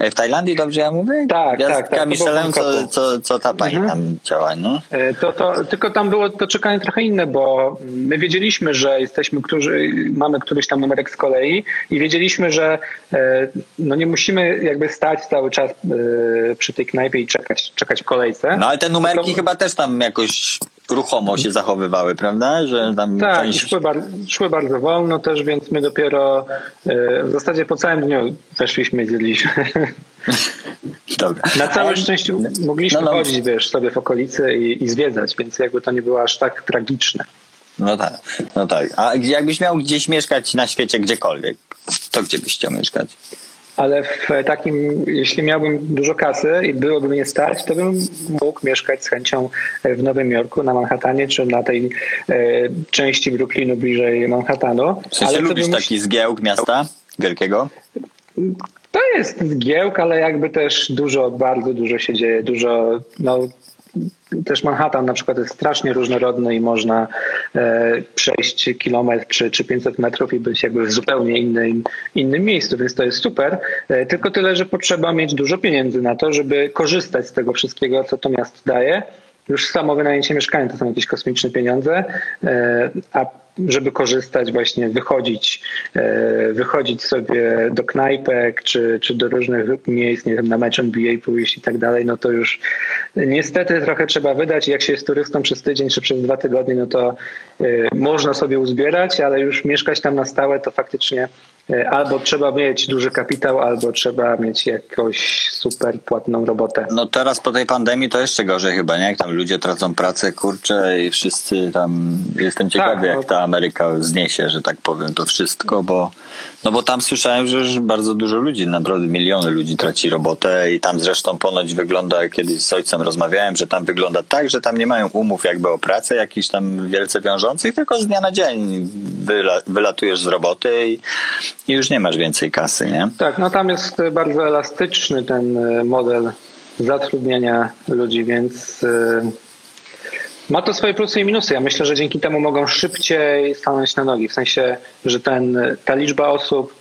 E, W Tajlandii, dobrze ja mówię? Tak, Gwiazdka tak, tak, Michelin, co, co, co ta pani Mhm. tam działa, no? E, To, to, tylko tam było to czekanie trochę inne, bo my wiedzieliśmy, że jesteśmy, którzy, mamy któryś tam numerek z kolei i wiedzieliśmy, że e, no nie musimy jakby stać cały czas przy tej knajpie i czekać, czekać w kolejce. No ale te numerki chyba też tam jakoś ruchomo się zachowywały, prawda? Że tam Tak, i część... szły, bar- szły bardzo wolno też, więc my dopiero e, w zasadzie po całym dniu weszliśmy i zjedliśmy. <laughs> Dobra. Na całe szczęście mogliśmy No, no. chodzić, wiesz, sobie w okolicy i, i zwiedzać, więc jakby to nie było aż tak tragiczne. No tak, no tak. A jakbyś miał gdzieś mieszkać na świecie gdziekolwiek, to gdzie byś chciał mieszkać? Ale w takim, jeśli miałbym dużo kasy i byłoby mnie stać, to bym mógł mieszkać z chęcią w Nowym Jorku, na Manhattanie, czy na tej e, części Brooklynu bliżej Manhattanu. W sensie to lubisz bym- taki zgiełk miasta wielkiego? To jest zgiełk, ale jakby też dużo, bardzo dużo się dzieje, dużo, no też Manhattan na przykład jest strasznie różnorodny i można e, przejść kilometr czy, czy 500 metrów i być jakby w zupełnie innym, innym miejscu, więc to jest super. E, tylko tyle, że potrzeba mieć dużo pieniędzy na to, żeby korzystać z tego wszystkiego, co to miasto daje. Już samo wynajęcie mieszkania to są jakieś kosmiczne pieniądze, e, a żeby korzystać, właśnie wychodzić, e, wychodzić sobie do knajpek czy, czy do różnych miejsc, nie wiem, na mecz NBA pójść i tak dalej, no to już niestety trochę trzeba wydać. Jak się jest turystą przez tydzień czy przez dwa tygodnie, no to e, można sobie uzbierać, ale już mieszkać tam na stałe to faktycznie albo trzeba mieć duży kapitał, albo trzeba mieć jakąś super płatną robotę. No teraz po tej pandemii to jeszcze gorzej chyba, nie? Jak tam ludzie tracą pracę, kurczę i wszyscy tam... Jestem ciekawy, tak, jak no... ta Ameryka zniesie, że tak powiem, to wszystko, bo... No bo tam słyszałem, że już bardzo dużo ludzi, naprawdę miliony ludzi traci robotę i tam zresztą ponoć wygląda, kiedyś z ojcem rozmawiałem, że tam wygląda tak, że tam nie mają umów jakby o pracę jakichś tam wielce wiążących, tylko z dnia na dzień wyla, wylatujesz z roboty i, i już nie masz więcej kasy, nie? Tak, no tam jest bardzo elastyczny ten e, model zatrudniania ludzi, więc e, ma to swoje plusy i minusy. Ja myślę, że dzięki temu mogą szybciej stanąć na nogi. W sensie, że ten, ta liczba osób,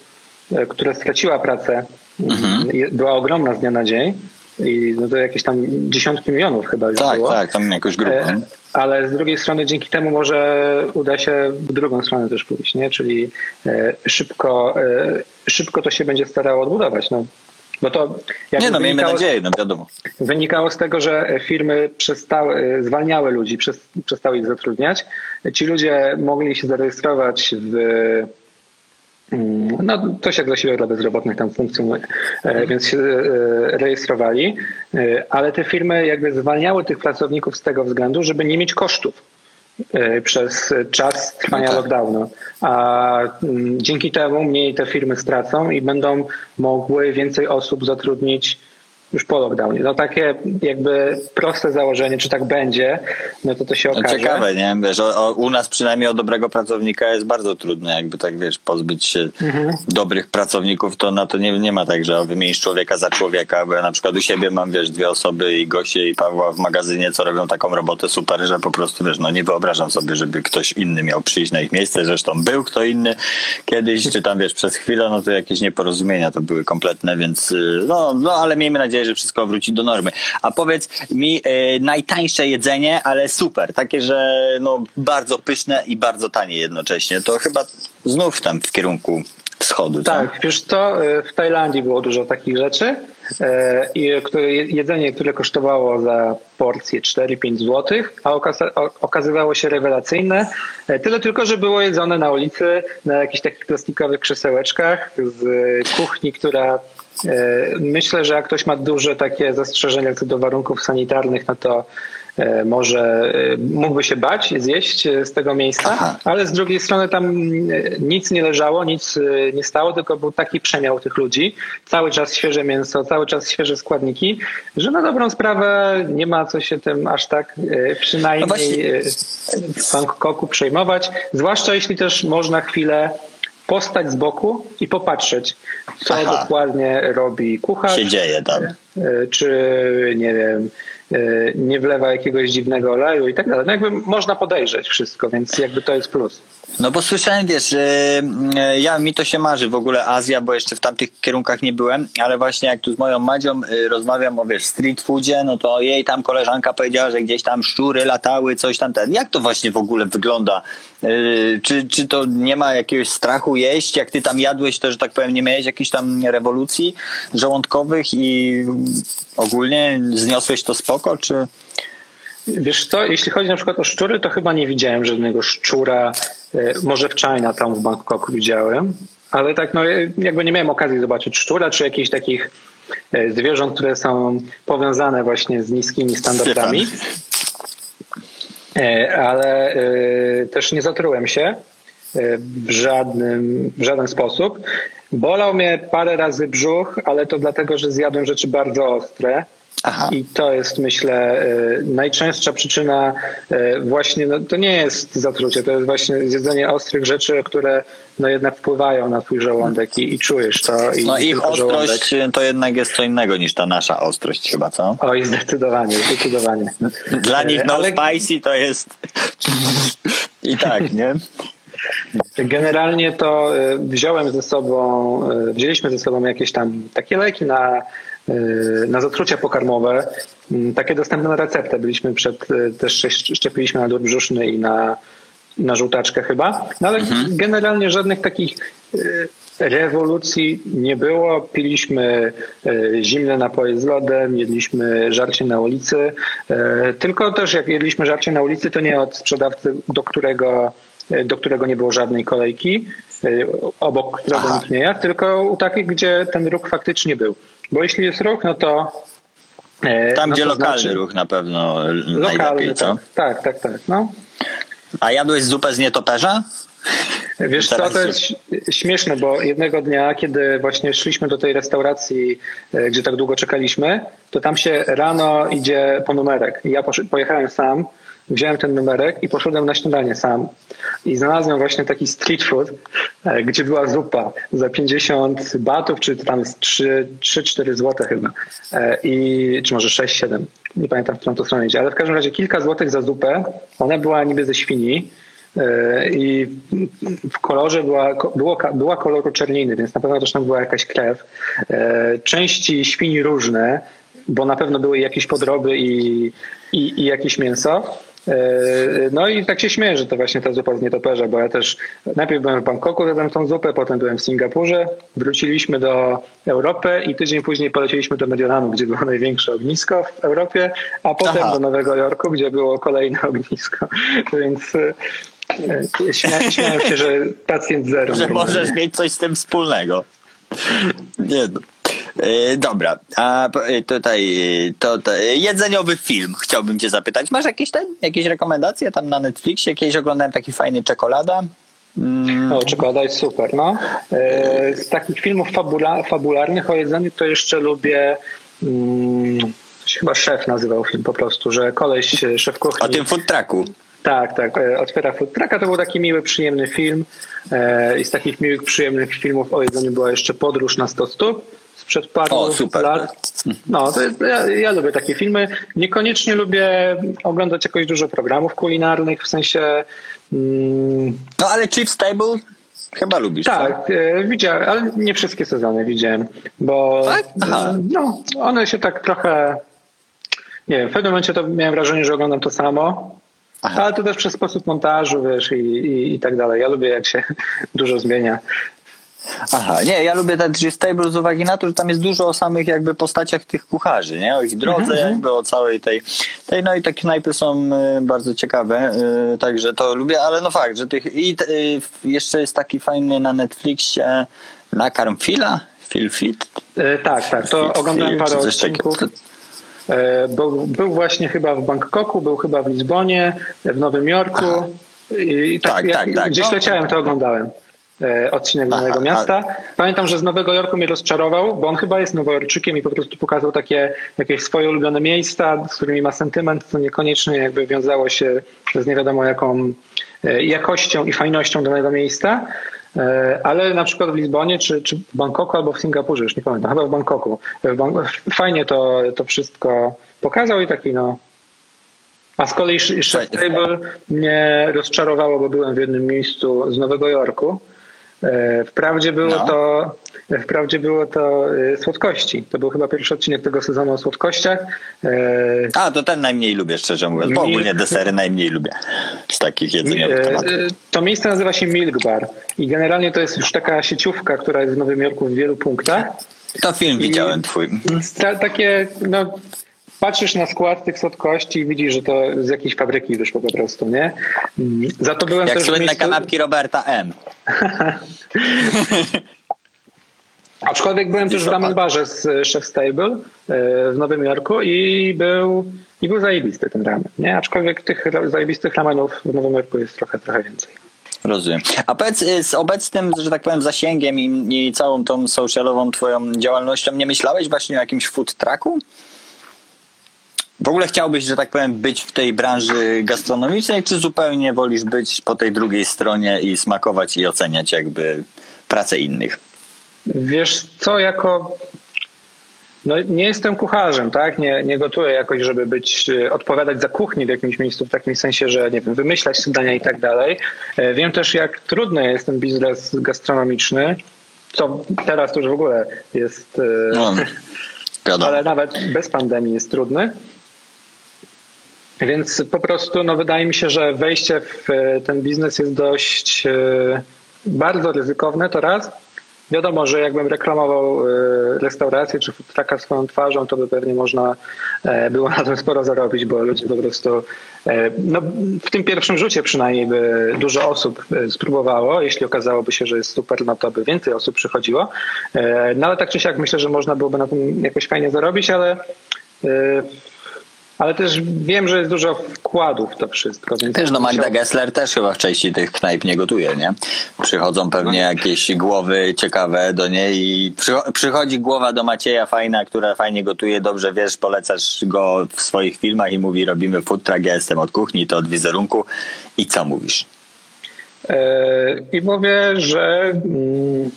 e, która straciła pracę, mhm. była ogromna z dnia na dzień. I no to jakieś tam dziesiątki milionów chyba już tak, było. Tak, tam jakoś grupę. Ale z drugiej strony dzięki temu może uda się w drugą stronę też pójść, nie? Czyli e, szybko, e, szybko to się będzie starało odbudować. No, bo to nie no, miejmy nadzieję, no wiadomo. Wynikało z tego, że firmy przestały, zwalniały ludzi, przestały ich zatrudniać. Ci ludzie mogli się zarejestrować w no, coś jak zasiłek dla bezrobotnych tam funkcjonuje, e, więc się rejestrowali, ale te firmy jakby zwalniały tych pracowników z tego względu, żeby nie mieć kosztów. E, przez czas trwania no tak. lockdownu. A mm, dzięki temu mniej te firmy stracą i będą mogły więcej osób zatrudnić już po lockdownie. No takie jakby proste założenie, czy tak będzie, no to to się no okaże. No ciekawe, nie? Wiesz, o, o, u nas przynajmniej o dobrego pracownika jest bardzo trudno, jakby tak wiesz, pozbyć się mhm. dobrych pracowników, to na to nie, nie ma tak, że wymienisz człowieka za człowieka, bo ja na przykład u siebie mam, wiesz, dwie osoby i Gosie i Pawła w magazynie, co robią taką robotę super, że po prostu, wiesz, no nie wyobrażam sobie, żeby ktoś inny miał przyjść na ich miejsce, zresztą był kto inny kiedyś, czy tam, wiesz, przez chwilę, no to jakieś nieporozumienia to były kompletne, więc y, no, no ale miejmy nadzieję, nadzieję, że wszystko wróci do normy. A powiedz mi, e, najtańsze jedzenie, ale super, takie, że no, bardzo pyszne i bardzo tanie jednocześnie. To chyba znów tam w kierunku wschodu. Tak, tak? wiesz co, e, w Tajlandii było dużo takich rzeczy e, i jedzenie, które kosztowało za porcję 4-5 zł, a okazywało się rewelacyjne. E, tyle tylko, że było jedzone na ulicy, na jakichś takich plastikowych krzesełeczkach z kuchni, która myślę, że jak ktoś ma duże takie zastrzeżenia co do warunków sanitarnych, no to E, może e, mógłby się bać zjeść e, z tego miejsca, Aha. ale z drugiej strony tam nic nie leżało, nic nie stało, tylko był taki przemiał tych ludzi. Cały czas świeże mięso, cały czas świeże składniki, że na dobrą sprawę nie ma co się tym aż tak przynajmniej no w Bangkoku przejmować. Zwłaszcza jeśli też można chwilę postać z boku i popatrzeć, co Aha. dokładnie robi kucharz. się dzieje tam. Czy nie wiem, E, nie wlewa jakiegoś dziwnego oleju i tak dalej. No jakby można podejrzeć wszystko, więc jakby to jest plus. No bo słyszałem, wiesz, e, ja mi to się marzy w ogóle Azja, bo jeszcze w tamtych kierunkach nie byłem, ale właśnie jak tu z moją Madzią e, rozmawiam o wiesz, street foodzie, no to jej tam koleżanka powiedziała, że gdzieś tam szczury latały, coś tam. Jak to właśnie w ogóle wygląda? Czy, czy to nie ma jakiegoś strachu jeść? Jak ty tam jadłeś, to że tak powiem, nie miałeś jakiejś tam rewolucji żołądkowych i ogólnie zniosłeś to spoko, czy... Wiesz co, jeśli chodzi na przykład o szczury, to chyba nie widziałem żadnego szczura. E, może w China, tam w Bangkoku widziałem, ale tak no jakby nie miałem okazji zobaczyć szczura, czy jakichś takich e, zwierząt, które są powiązane właśnie z niskimi standardami. E, ale też nie zatrułem się w żadnym, w żaden sposób. Bolał mnie parę razy brzuch, ale to dlatego, że zjadłem rzeczy bardzo ostre. Aha. I to jest, myślę, e, najczęstsza przyczyna e, właśnie, no, to nie jest zatrucie, to jest właśnie zjedzenie ostrych rzeczy, które no jednak wpływają na twój żołądek i, i czujesz to. I no ich ostrość żołądek. to jednak jest co innego niż ta nasza ostrość chyba, co? Oj, zdecydowanie, zdecydowanie. Dla nich no Ale... spicy to jest i tak, nie? Generalnie to e, wziąłem ze sobą, wzięliśmy ze sobą jakieś tam takie leki na Y, na zatrucia pokarmowe, mm, takie dostępne na receptę. Byliśmy przed, y, też szczepiliśmy na dur brzuszny i na na żółtaczkę chyba. No ale generalnie żadnych takich y, rewolucji nie było. Piliśmy y, zimne napoje z lodem, jedliśmy żarcie na ulicy. Y, tylko też jak jedliśmy żarcie na ulicy, to nie od sprzedawcy, do którego, y, do którego nie było żadnej kolejki, y, obok którego nikt nie jadł, tylko u takich, gdzie ten ruch faktycznie był. Bo jeśli jest ruch, no to e, Tam, no gdzie to lokalny znaczy- ruch na pewno Lokalny, najlepiej, co? tak, tak, tak, tak. No. A jadłeś zupę z nietoperza? Wiesz co, to jest śmieszne, bo jednego dnia, kiedy właśnie szliśmy do tej restauracji, e, gdzie tak długo czekaliśmy, to tam się rano idzie po numerek. Ja pojechałem sam, wziąłem ten numerek i poszedłem na śniadanie sam. I znalazłem właśnie taki street food, e, gdzie była zupa za 50 batów, czy tam z 3-4 zł chyba. E, I, czy może 6-7. Nie pamiętam, w którą to stronę idzie. Ale w każdym razie kilka złotych za zupę. Ona była niby ze świni. E, I w kolorze była, było, była koloru czerniny, więc na pewno też tam była jakaś krew. Części świni różne, bo na pewno były jakieś podroby i, i, i jakieś mięso. E, No i tak się śmieję, że to właśnie ta zupa z nietoperza, bo ja też najpierw byłem w Bangkoku, jadłem tą zupę, potem byłem w Singapurze, wróciliśmy do Europy i tydzień później polecieliśmy do Mediolanu, gdzie było największe ognisko w Europie, a potem Aha. do Nowego Jorku, gdzie było kolejne ognisko. <laughs> Więc e, śmia, śmiałem się, że pacjent zero. Że możesz mieć coś z tym wspólnego. Nie no. E, Dobra, a e, tutaj e, to, to jedzeniowy film chciałbym cię zapytać. Masz jakieś ten, jakieś rekomendacje tam na Netflixie? Kiedyś oglądałem taki fajny czekolada. Mm, O, czekolada jest super, no. Z takich filmów fabula, fabularnych o jedzeniu to jeszcze lubię mm, się chyba szef nazywał film po prostu, że koleś, szef kuchni. o tym food trucku. Tak, tak. Otwiera food trucka. To był taki miły, przyjemny film. I z takich miłych, przyjemnych filmów o jedzeniu była jeszcze Podróż na 100 stóp sprzed paru O, super. lat. No, to ja, ja lubię takie filmy. Niekoniecznie lubię oglądać jakoś dużo programów kulinarnych, w sensie... Mm, No ale Chief's Table chyba lubisz. co? tak, e, widziałem, ale nie wszystkie sezony widziałem, bo Tak? No, one się tak trochę... Nie wiem, w pewnym momencie to miałem wrażenie, że oglądam to samo, Aha. ale to też przez sposób montażu, wiesz, i, i, i tak dalej. Ja lubię, jak się <laughs> dużo zmienia. Aha, nie, ja lubię ten Chief's Table z uwagi na to, że tam jest dużo o samych jakby postaciach tych kucharzy, nie? O ich drodze, jakby o całej tej, tej. No i te knajpy są y, bardzo ciekawe, y, także to lubię, ale no fakt, że tych. I y, jeszcze jest taki fajny na Netflixie Nakarm Fila, Phil Fit. E, tak, tak, to oglądałem parę odcinków. E, był, był właśnie chyba w Bangkoku, był chyba w Lizbonie, w Nowym Jorku. I, tak, Tak, tak, tak. Gdzieś No. leciałem, to oglądałem. E, odcinek Aha, Nowego a- Miasta. Pamiętam, że z Nowego Jorku mnie rozczarował, bo on chyba jest Nowojorczykiem i po prostu pokazał takie jakieś swoje ulubione miejsca, z którymi ma sentyment, co niekoniecznie jakby wiązało się z nie wiadomo jaką e, jakością i fajnością danego miejsca. E, Ale na przykład w Lizbonie, czy, czy w Bangkoku, albo w Singapurze, już nie pamiętam, chyba w Bangkoku. W fajnie to, to wszystko pokazał i taki no. A z kolei Sh- Chef Fajnie. Table mnie rozczarowało, bo byłem w jednym miejscu z Nowego Jorku. E, Wprawdzie było No. to wprawdzie było to e, słodkości. To był chyba pierwszy odcinek tego sezonu o słodkościach. E, A, to ten najmniej lubię, szczerze mówiąc, bo ogólnie desery najmniej lubię z takich jedzeniowych tematów. To miejsce nazywa się Milk Bar i generalnie to jest już taka sieciówka, która jest w Nowym Jorku w wielu punktach. To film widziałem twój. Takie, no, patrzysz na skład tych słodkości i widzisz, że to z jakiejś fabryki wyszło po prostu, nie? Mm, Za to byłem Jak też słynne miejscu, kanapki Roberta M. <laughs> aczkolwiek byłem też w ramen barze z e, Chef Stable e, w Nowym Jorku i był, i był zajebisty ten ramen, nie? Aczkolwiek tych zajebistych ramenów w Nowym Jorku jest trochę, trochę więcej. Rozumiem. A powiedz, y, z obecnym, że tak powiem, zasięgiem i, i całą tą socialową twoją działalnością, nie myślałeś właśnie o jakimś food trucku? W ogóle chciałbyś, że tak powiem, być w tej branży gastronomicznej, czy zupełnie wolisz być po tej drugiej stronie i smakować i oceniać jakby pracę innych? Wiesz co, jako. No, nie jestem kucharzem, tak? Nie, nie gotuję jakoś, żeby być, e, odpowiadać za kuchnię w jakimś miejscu, w takim sensie, że nie wiem, wymyślać dania i tak dalej. E, Wiem też, jak trudny jest ten biznes gastronomiczny, co teraz to już w ogóle jest, e, No, <laughs> ale nawet bez pandemii jest trudny. Więc po prostu no, wydaje mi się, że wejście w e, ten biznes jest dość e, bardzo ryzykowne to raz. Wiadomo, że jakbym reklamował e, restaurację czy food trucka swoją twarzą, to by pewnie można było na tym sporo zarobić, bo ludzie po prostu, no w tym pierwszym rzucie przynajmniej by dużo osób spróbowało. Jeśli okazałoby się, że jest super, no to by więcej osób przychodziło. No ale tak czy siak myślę, że można byłoby na tym jakoś fajnie zarobić, ale ale też wiem, że jest dużo wkładów w to wszystko. Więc Też no Magda Gessler też chyba w części tych knajp nie gotuje, nie? Przychodzą pewnie jakieś głowy ciekawe do niej i przycho- przychodzi głowa do Macieja fajna, która fajnie gotuje, dobrze wiesz, polecasz go w swoich filmach i mówi robimy food truck, ja jestem od kuchni, to od wizerunku i co mówisz? E, I mówię, że mm,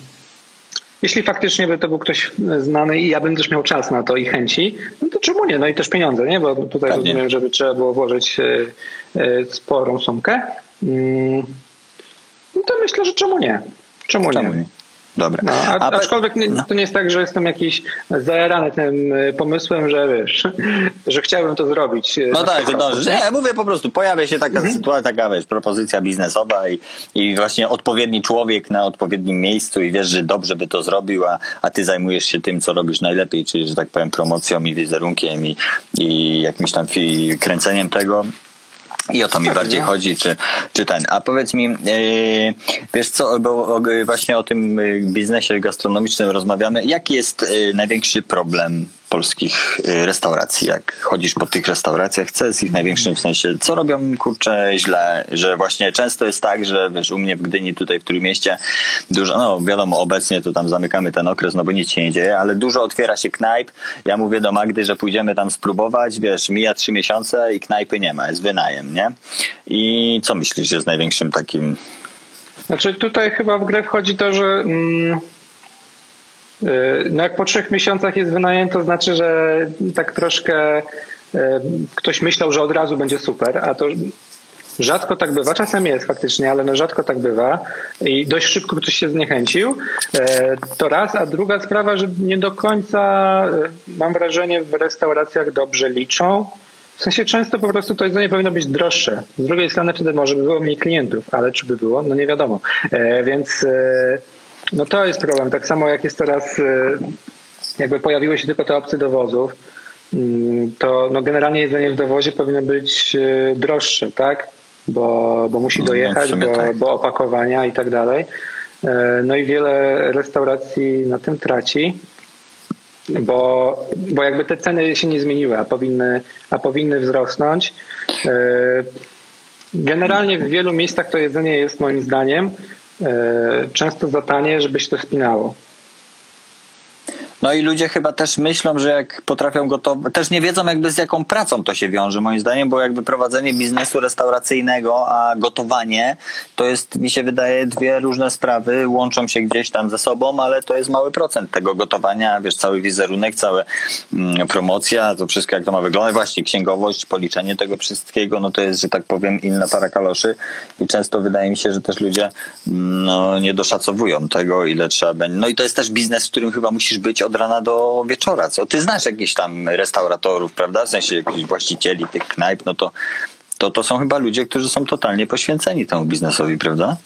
jeśli faktycznie by to był ktoś znany i ja bym też miał czas na to i chęci, no to czemu nie? No i też pieniądze, nie? Bo tutaj Pewnie. rozumiem, żeby trzeba było włożyć e, e, sporą sumkę. Mm, No to myślę, że czemu nie? Czemu, Czemu nie? nie? Dobra. No, a, aczkolwiek nie, no. to nie jest tak, że jestem jakiś zajarany tym e, pomysłem, że wiesz, <laughs> że chciałbym to zrobić. e, No tak, że 100%. dążysz. Nie, mówię po prostu, pojawia się taka Mhm. sytuacja, taka wiesz, propozycja biznesowa i, i właśnie odpowiedni człowiek na odpowiednim miejscu i wiesz, że dobrze by to zrobił, a, a ty zajmujesz się tym, co robisz najlepiej, czyli, że tak powiem, promocją i wizerunkiem i, i jakimś tam kręceniem tego. I o to mi bardziej chodzi, czy, czy ten. A powiedz mi, yy, wiesz co, bo właśnie o tym e, biznesie gastronomicznym rozmawiamy. Jaki jest e, największy problem polskich e, restauracji? Jak chodzisz po tych restauracjach, co jest ich największym w sensie, co robią kurczę źle, że właśnie często jest tak, że wiesz, u mnie w Gdyni, tutaj w Trójmieście dużo, no wiadomo, obecnie to tam zamykamy ten okres, no bo nic się nie dzieje, ale dużo otwiera się knajp. Ja mówię do Magdy, że pójdziemy tam spróbować, wiesz, mija trzy miesiące i knajpy nie ma, jest wynajem, nie? I co myślisz jest największym takim Znaczy tutaj chyba w grę wchodzi to, że mm, no jak po trzech miesiącach jest wynajem, to znaczy, że tak troszkę yy, ktoś myślał, że od razu będzie super, a to rzadko tak bywa. Czasem jest faktycznie, ale no rzadko tak bywa i dość szybko ktoś się zniechęcił. Yy, To raz, a druga sprawa, że nie do końca mam wrażenie w restauracjach dobrze liczą. W sensie często po prostu to jedzenie powinno być droższe. Z drugiej strony wtedy może by było mniej klientów, ale czy by było? No nie wiadomo. Więc no to jest problem. Tak samo jak jest teraz, e, jakby pojawiły się tylko te opcje dowozów, mm, to no generalnie jedzenie w dowozie powinno być e, droższe, tak? Bo, bo musi No, dojechać, sumie bo, tak. bo opakowania i tak dalej. E, No i wiele restauracji na tym traci bo, bo jakby te ceny się nie zmieniły, a powinny, a powinny wzrosnąć. E, Generalnie w wielu miejscach to jedzenie jest moim zdaniem często za tanie, żeby się to spinało. No i ludzie chyba też myślą, że jak potrafią gotować, też nie wiedzą jakby z jaką pracą to się wiąże moim zdaniem, bo jakby prowadzenie biznesu restauracyjnego, a gotowanie to jest, mi się wydaje, dwie różne sprawy, łączą się gdzieś tam ze sobą, ale to jest mały procent tego gotowania, wiesz, cały wizerunek, cała mm, promocja, to wszystko jak to ma wyglądać, właśnie księgowość, policzenie tego wszystkiego, no to jest, że tak powiem, inna para kaloszy i często wydaje mi się, że też ludzie mm, no, nie doszacowują tego, ile trzeba będzie. No i to jest też biznes, w którym chyba musisz być od rana do wieczora. Co ty znasz jakichś tam restauratorów, prawda? W sensie jakichś właścicieli tych knajp, no to, to, to są chyba ludzie, którzy są totalnie poświęceni temu biznesowi, prawda?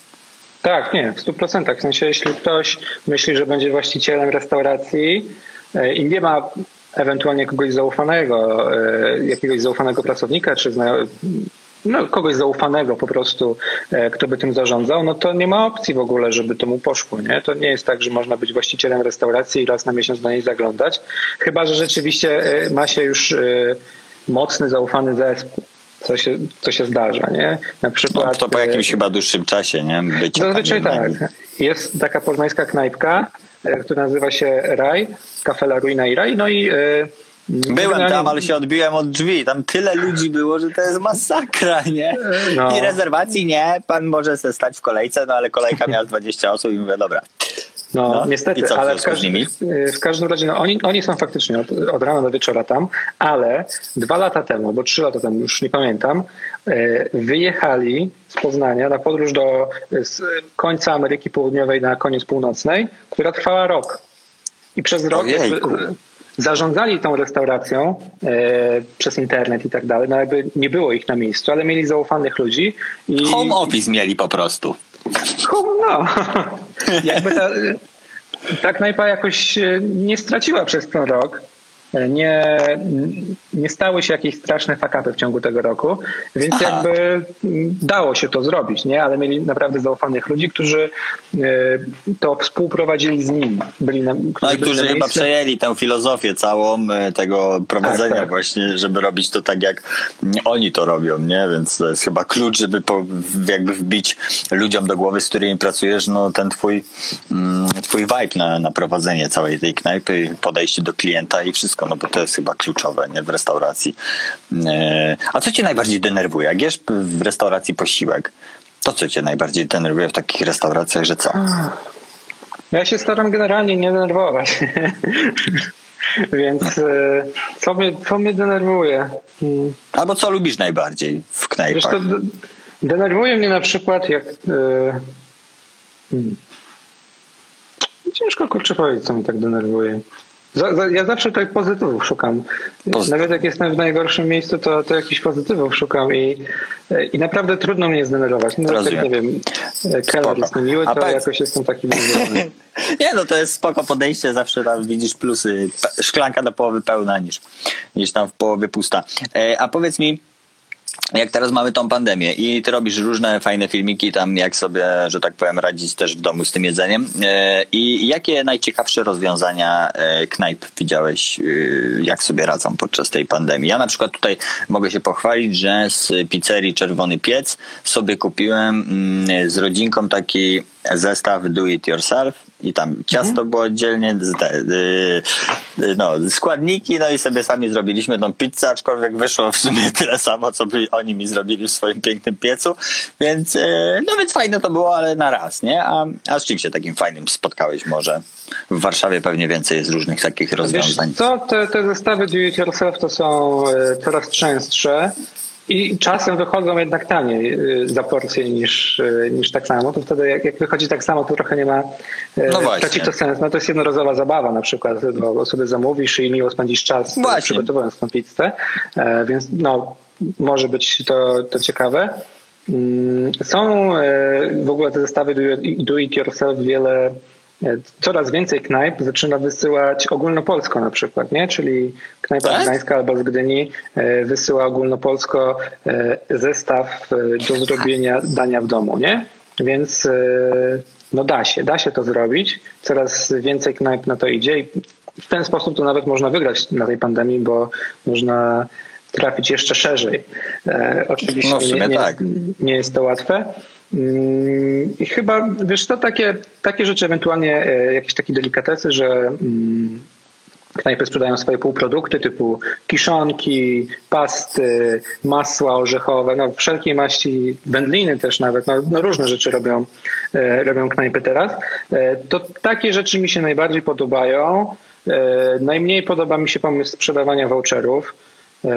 Tak, nie, w 100%. W sensie, jeśli ktoś myśli, że będzie właścicielem restauracji e, i nie ma ewentualnie kogoś zaufanego, e, jakiegoś zaufanego pracownika, czy no, kogoś zaufanego po prostu, e, kto by tym zarządzał, no to nie ma opcji w ogóle, żeby to mu poszło. Nie? To nie jest tak, że można być właścicielem restauracji i raz na miesiąc do niej zaglądać, chyba że rzeczywiście e, ma się już e, mocny, zaufany zespół. Co się, co się zdarza, nie? Na No, przykład. to po jakimś chyba dłuższym czasie, nie? Bycia tam Zazwyczaj tak. Jest taka poznańska knajpka, która nazywa się Raj, Cafe La Ruina i Raj. No i e, Byłem tam, ale się odbiłem od drzwi. Tam tyle ludzi było, że to jest masakra, nie? No. I rezerwacji nie, pan może se stać w kolejce, no ale kolejka miała <laughs> 20 osób i mówię, dobra. No, No, niestety, co ale w, każdym, nimi? w każdym razie no, oni, oni są faktycznie od, od rana do wieczora tam, ale dwa lata temu, bo trzy lata temu, już nie pamiętam, e, wyjechali z Poznania na podróż do z końca Ameryki Południowej na koniec północnej, która trwała rok. I przez rok Ojejku. Zarządzali tą restauracją e, przez internet i tak dalej. No jakby nie było ich na miejscu, ale mieli zaufanych ludzi. I, Home office mieli po prostu. no, <laughs> jakby ta, ta knajpa jakoś e, nie straciła przez ten rok. Nie, nie stały się jakieś straszne fakapy w ciągu tego roku, więc Aha. jakby dało się to zrobić, nie? Ale mieli naprawdę zaufanych ludzi, którzy e, to współprowadzili z nimi. Byli na, No i którzy chyba przejęli tę filozofię całą e, tego prowadzenia Tak, tak. właśnie, żeby robić to tak, jak oni to robią, nie? Więc to jest chyba klucz, żeby po, jakby wbić ludziom do głowy, z którymi pracujesz, no ten twój, mm, twój vibe na, na prowadzenie całej tej knajpy, podejście do klienta i wszystko, no bo to jest chyba kluczowe, nie? W restauracji. E, A co cię najbardziej denerwuje? Jak jesz w restauracji posiłek, to co cię najbardziej denerwuje w takich restauracjach, że co? Ja się staram generalnie nie denerwować. <laughs> Więc e, co mnie, co mnie denerwuje? Hmm. Albo co lubisz najbardziej w knajpach? Wiesz, to de- denerwuje mnie na przykład jak... Hmm. Ciężko kurczę powiedzieć, co mnie tak denerwuje. Ja zawsze tak pozytywów szukam. Pozytyw. Nawet jak jestem w najgorszym miejscu, to, to jakichś pozytywów szukam i, i naprawdę trudno mnie zdenerwować. No, tak, Rozumiem. nie wiem, Spoko. jest niemiły, to powiedz- jakoś jestem taki niezły. <laughs> Nie, no to jest spoko podejście, zawsze tam widzisz plusy. Szklanka do połowy pełna niż, niż tam w połowie pusta. E, a powiedz mi, jak teraz mamy tą pandemię i ty robisz różne fajne filmiki tam, jak sobie, że tak powiem, radzić też w domu z tym jedzeniem. E, I jakie najciekawsze rozwiązania e, knajp widziałeś, e, jak sobie radzą podczas tej pandemii? Ja na przykład tutaj mogę się pochwalić, że z pizzerii Czerwony Piec sobie kupiłem mm, z rodzinką taki zestaw do it yourself i tam ciasto było oddzielnie, y, y, no, składniki, no i sobie sami zrobiliśmy tą pizzę, aczkolwiek wyszło w sumie <laughs> tyle samo, co by oni mi zrobili w swoim pięknym piecu, więc y, no więc fajne to było, ale na raz, nie? A, a z czym się takim fajnym spotkałeś może? W Warszawie pewnie więcej jest różnych takich Wiesz rozwiązań. co, te, te zestawy do it yourself to są coraz częstsze i czasem wychodzą jednak taniej e, za porcję niż, e, niż tak samo. To wtedy jak, jak wychodzi tak samo, to trochę nie ma, e, No traci to sens. No to jest jednorazowa zabawa na przykład, bo sobie zamówisz i miło spędzisz czas Właśnie. przygotowując tą pizzę, więc no może być to, to ciekawe. Mm, Są w ogóle te zestawy do, do it yourself wiele Coraz więcej knajp zaczyna wysyłać ogólnopolsko na przykład, nie? Czyli knajpa Tak? gdańska albo z Gdyni e, wysyła ogólnopolsko e, zestaw e, do zrobienia dania w domu, nie? Więc e, no da się, da się to zrobić. Coraz więcej knajp na to idzie i w ten sposób to nawet można wygrać na tej pandemii, bo można trafić jeszcze szerzej. E, oczywiście No nie, nie, tak. nie jest to łatwe. Mm, I chyba, wiesz, to takie, takie rzeczy, ewentualnie e, jakieś takie delikatesy, że mm, knajpy sprzedają swoje półprodukty typu kiszonki, pasty, masła orzechowe, no wszelkiej maści, wędliny też nawet, no, no różne rzeczy robią, e, robią knajpy teraz. E, to takie rzeczy mi się najbardziej podobają. E, najmniej podoba mi się pomysł sprzedawania voucherów e,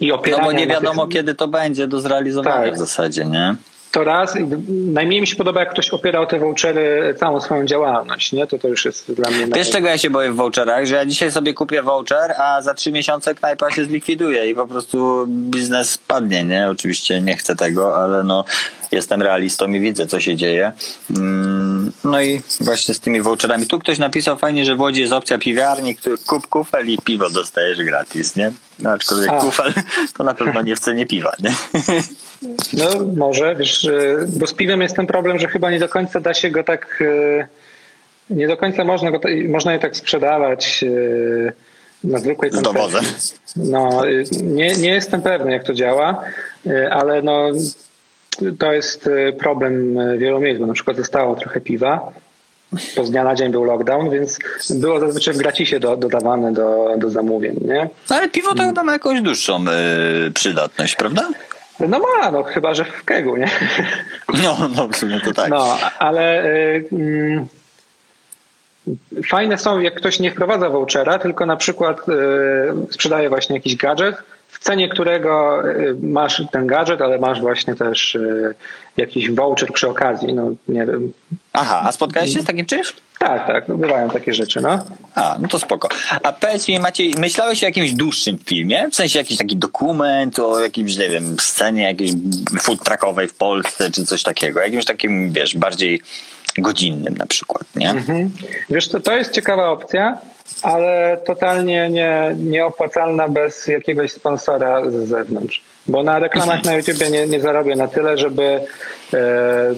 i No opierania bo nie wiadomo, tych, kiedy to będzie do zrealizowania Tak. w zasadzie, nie? To raz. Najmniej mi się podoba, jak ktoś opiera o te vouchery całą swoją działalność, nie? To to już jest dla mnie... Wiesz, czego ja się boję w voucherach? Że ja dzisiaj sobie kupię voucher, a za trzy miesiące knajpa się zlikwiduje i po prostu biznes spadnie, nie? Oczywiście nie chcę tego, ale no jestem realistą i widzę, co się dzieje. Mm, No i właśnie z tymi voucherami. Tu ktoś napisał fajnie, że w Łodzi jest opcja piwiarni, który kup kufel i piwo dostajesz gratis, nie? No, aczkolwiek A. kufel to na pewno nie w cenie piwa, nie? <laughs> No może, wiesz, bo z piwem jest ten problem, że chyba nie do końca da się go tak... y, Nie do końca można, go, można je tak sprzedawać y, na zwykłej dowozem. No, y, nie, nie jestem pewny, jak to działa, ale no, to jest problem wielu miejsc, bo na przykład zostało trochę piwa. Po z dnia na dzień był lockdown, więc było zazwyczaj w gratisie do, dodawane do, do zamówień, nie? Ale piwo to chyba ma jakąś dłuższą y, przydatność, prawda? No ma, no chyba, że w kegu, nie? <laughs> No, no w sumie to tak. No, ale y, mm, fajne są, jak ktoś nie wprowadza vouchera, tylko na przykład y, sprzedaje właśnie jakiś gadżet, w cenie którego y, masz ten gadżet, ale masz właśnie też y, jakiś voucher przy okazji. No nie wiem. Aha, a spotkałeś się z takim czymś? Tak, tak, no bywają takie rzeczy, no. A, no to spoko. A powiedz mi, Maciej, myślałeś o jakimś dłuższym filmie? W sensie jakiś taki dokument o jakimś, nie wiem, scenie jakiejś food truckowej w Polsce, czy coś takiego? Jakimś takim, wiesz, bardziej godzinnym na przykład, nie? Mhm. Wiesz, to, to jest ciekawa opcja, ale totalnie nie, nieopłacalna bez jakiegoś sponsora z zewnątrz. Bo na reklamach na YouTubie nie, nie zarobię na tyle, żeby e,